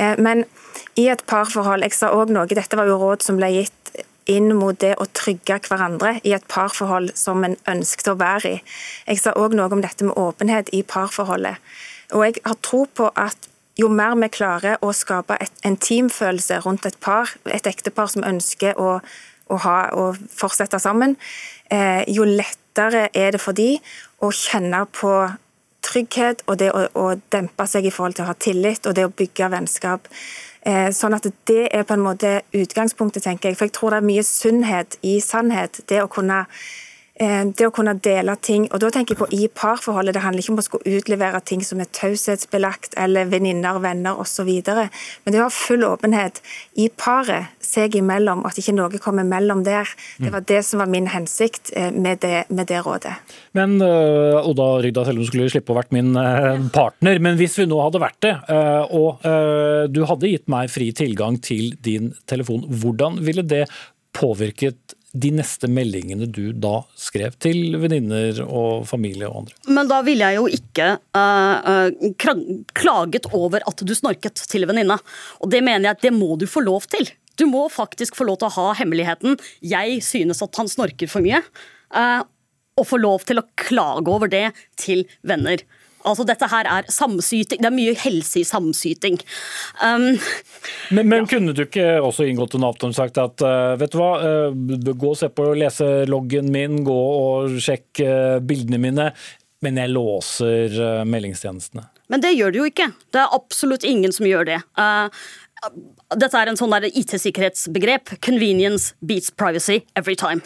Eh, men i et parforhold Jeg sa òg noe, dette var jo råd som ble gitt inn mot det å trygge hverandre i et parforhold som en ønsket å være i. Jeg sa òg noe om dette med åpenhet i parforholdet. Og jeg har tro på at jo mer vi klarer å skape et, en teamfølelse rundt et par, et ektepar som ønsker å, å, ha, å fortsette sammen, eh, jo lettere er det for de å kjenne på trygghet og det å, å, dempe seg i forhold til å ha tillit og det å bygge vennskap. Eh, sånn at Det er på en måte utgangspunktet, tenker jeg. For jeg tror det er mye sunnhet i sannhet. Det å kunne det å kunne dele ting. Og da tenker jeg på i parforholdet. Det handler ikke om å skulle utlevere ting som er taushetsbelagt, eller venninner, venner osv. Men det å ha full åpenhet i paret seg imellom, at ikke noe kommer mellom der. Det var det som var min hensikt eh, med det, med det rådet. Men uh, Oda Rygda, selv om du skulle slippe å vært min partner, men hvis vi nå hadde vært det, og du hadde gitt meg fri tilgang til din telefon, hvordan ville det påvirket de neste meldingene du da skrev til venninner og familie og andre? Men da ville jeg jo ikke uh, klaget over at du snorket til venninne. Og det mener jeg at det må du få lov til. Du må faktisk få lov til å ha hemmeligheten 'jeg synes at han snorker for mye', uh, og få lov til å klage over det til venner. Altså, dette her er samsyting. Det er mye helse i samsyting. Um, men, men ja. kunne du ikke også inngått en avtale og sagt at uh, vet du hva, uh, gå og se på leseloggen min, gå og sjekk uh, bildene mine, men jeg låser meldingstjenestene? Men det gjør du jo ikke. Det er absolutt ingen som gjør det. dette er en sånn IT-sikkerhetsbegrep. Convenience beats privacy every time.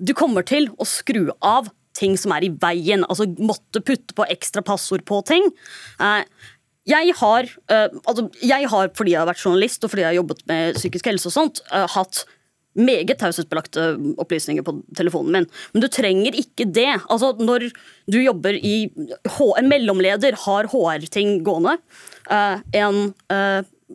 du kommer til å skru av ting som er i veien. Altså måtte putte på ekstra passord på ting. Eh, jeg har, eh, altså, jeg har, fordi jeg har vært journalist og fordi jeg har jobbet med psykisk helse og sånt, eh, hatt meget taushetsbelagte opplysninger på telefonen min. Men du trenger ikke det. Altså, når du jobber i En mellomleder har HR-ting gående. En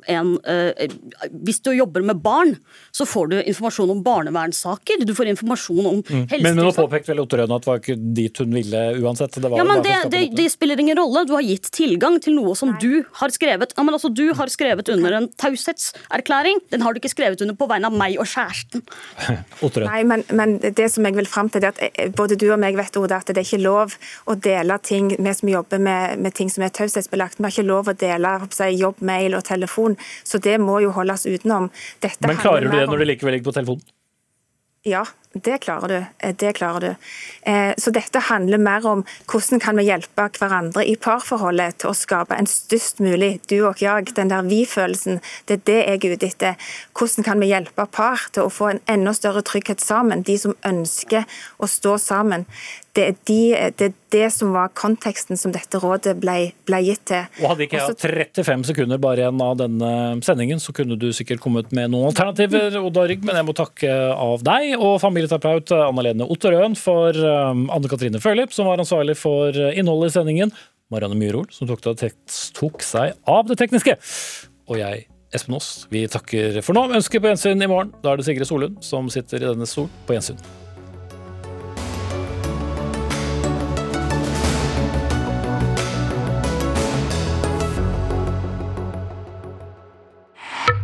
en, uh, Hvis du jobber med barn, så får du informasjon om barnevernssaker. Du får informasjon om mm. Men, men nå påpekte vel Otterøen at det var ikke dit hun ville uansett? ja, men det, det, det, spiller ingen rolle. Du har gitt tilgang til noe som du har skrevet. Ja, men altså, Du har skrevet under en taushetserklæring. Den har du ikke skrevet under på vegne av meg og kjæresten. Nei, men, men, det som jeg vil fram til, er at eh, både du og meg vet Oda, at det er ikke lov å dele ting, vi som jobber med, med ting som er taushetsbelagt. Vi har ikke lov å dele jobbmail og telefon telefon. Så det må jo holdes utenom. Dette Men klarer du det når du likevel ligger på telefonen? Ja, det klarer du. Eh, det klarer du. Eh, så dette handler mer om hvordan kan vi hjelpe hverandre i parforholdet til å skape en størst mulig du og jeg, den der vi-følelsen. Det er det jeg er ute etter. Hvordan kan vi hjelpe par til å få en enda større trygghet sammen, de som ønsker å stå sammen. Det er, de, det er det som var konteksten som dette rådet ble, ble gitt til. Og Hadde ikke jeg hatt 35 sekunder bare igjen av denne sendingen, så kunne du sikkert kommet med noen alternativer, Oda Rygg, men jeg må takke av deg og familieterapeut Anna Lene Otterøen for um, Anne Katrine Førlip, som var ansvarlig for innholdet i sendingen, Marianne Myhrol, som tok, tok seg av det tekniske, og jeg Espen Aas. Vi takker for nå. Ønsker på gjensyn i morgen. Da er det Sigrid Solund som sitter i denne stol. På gjensyn.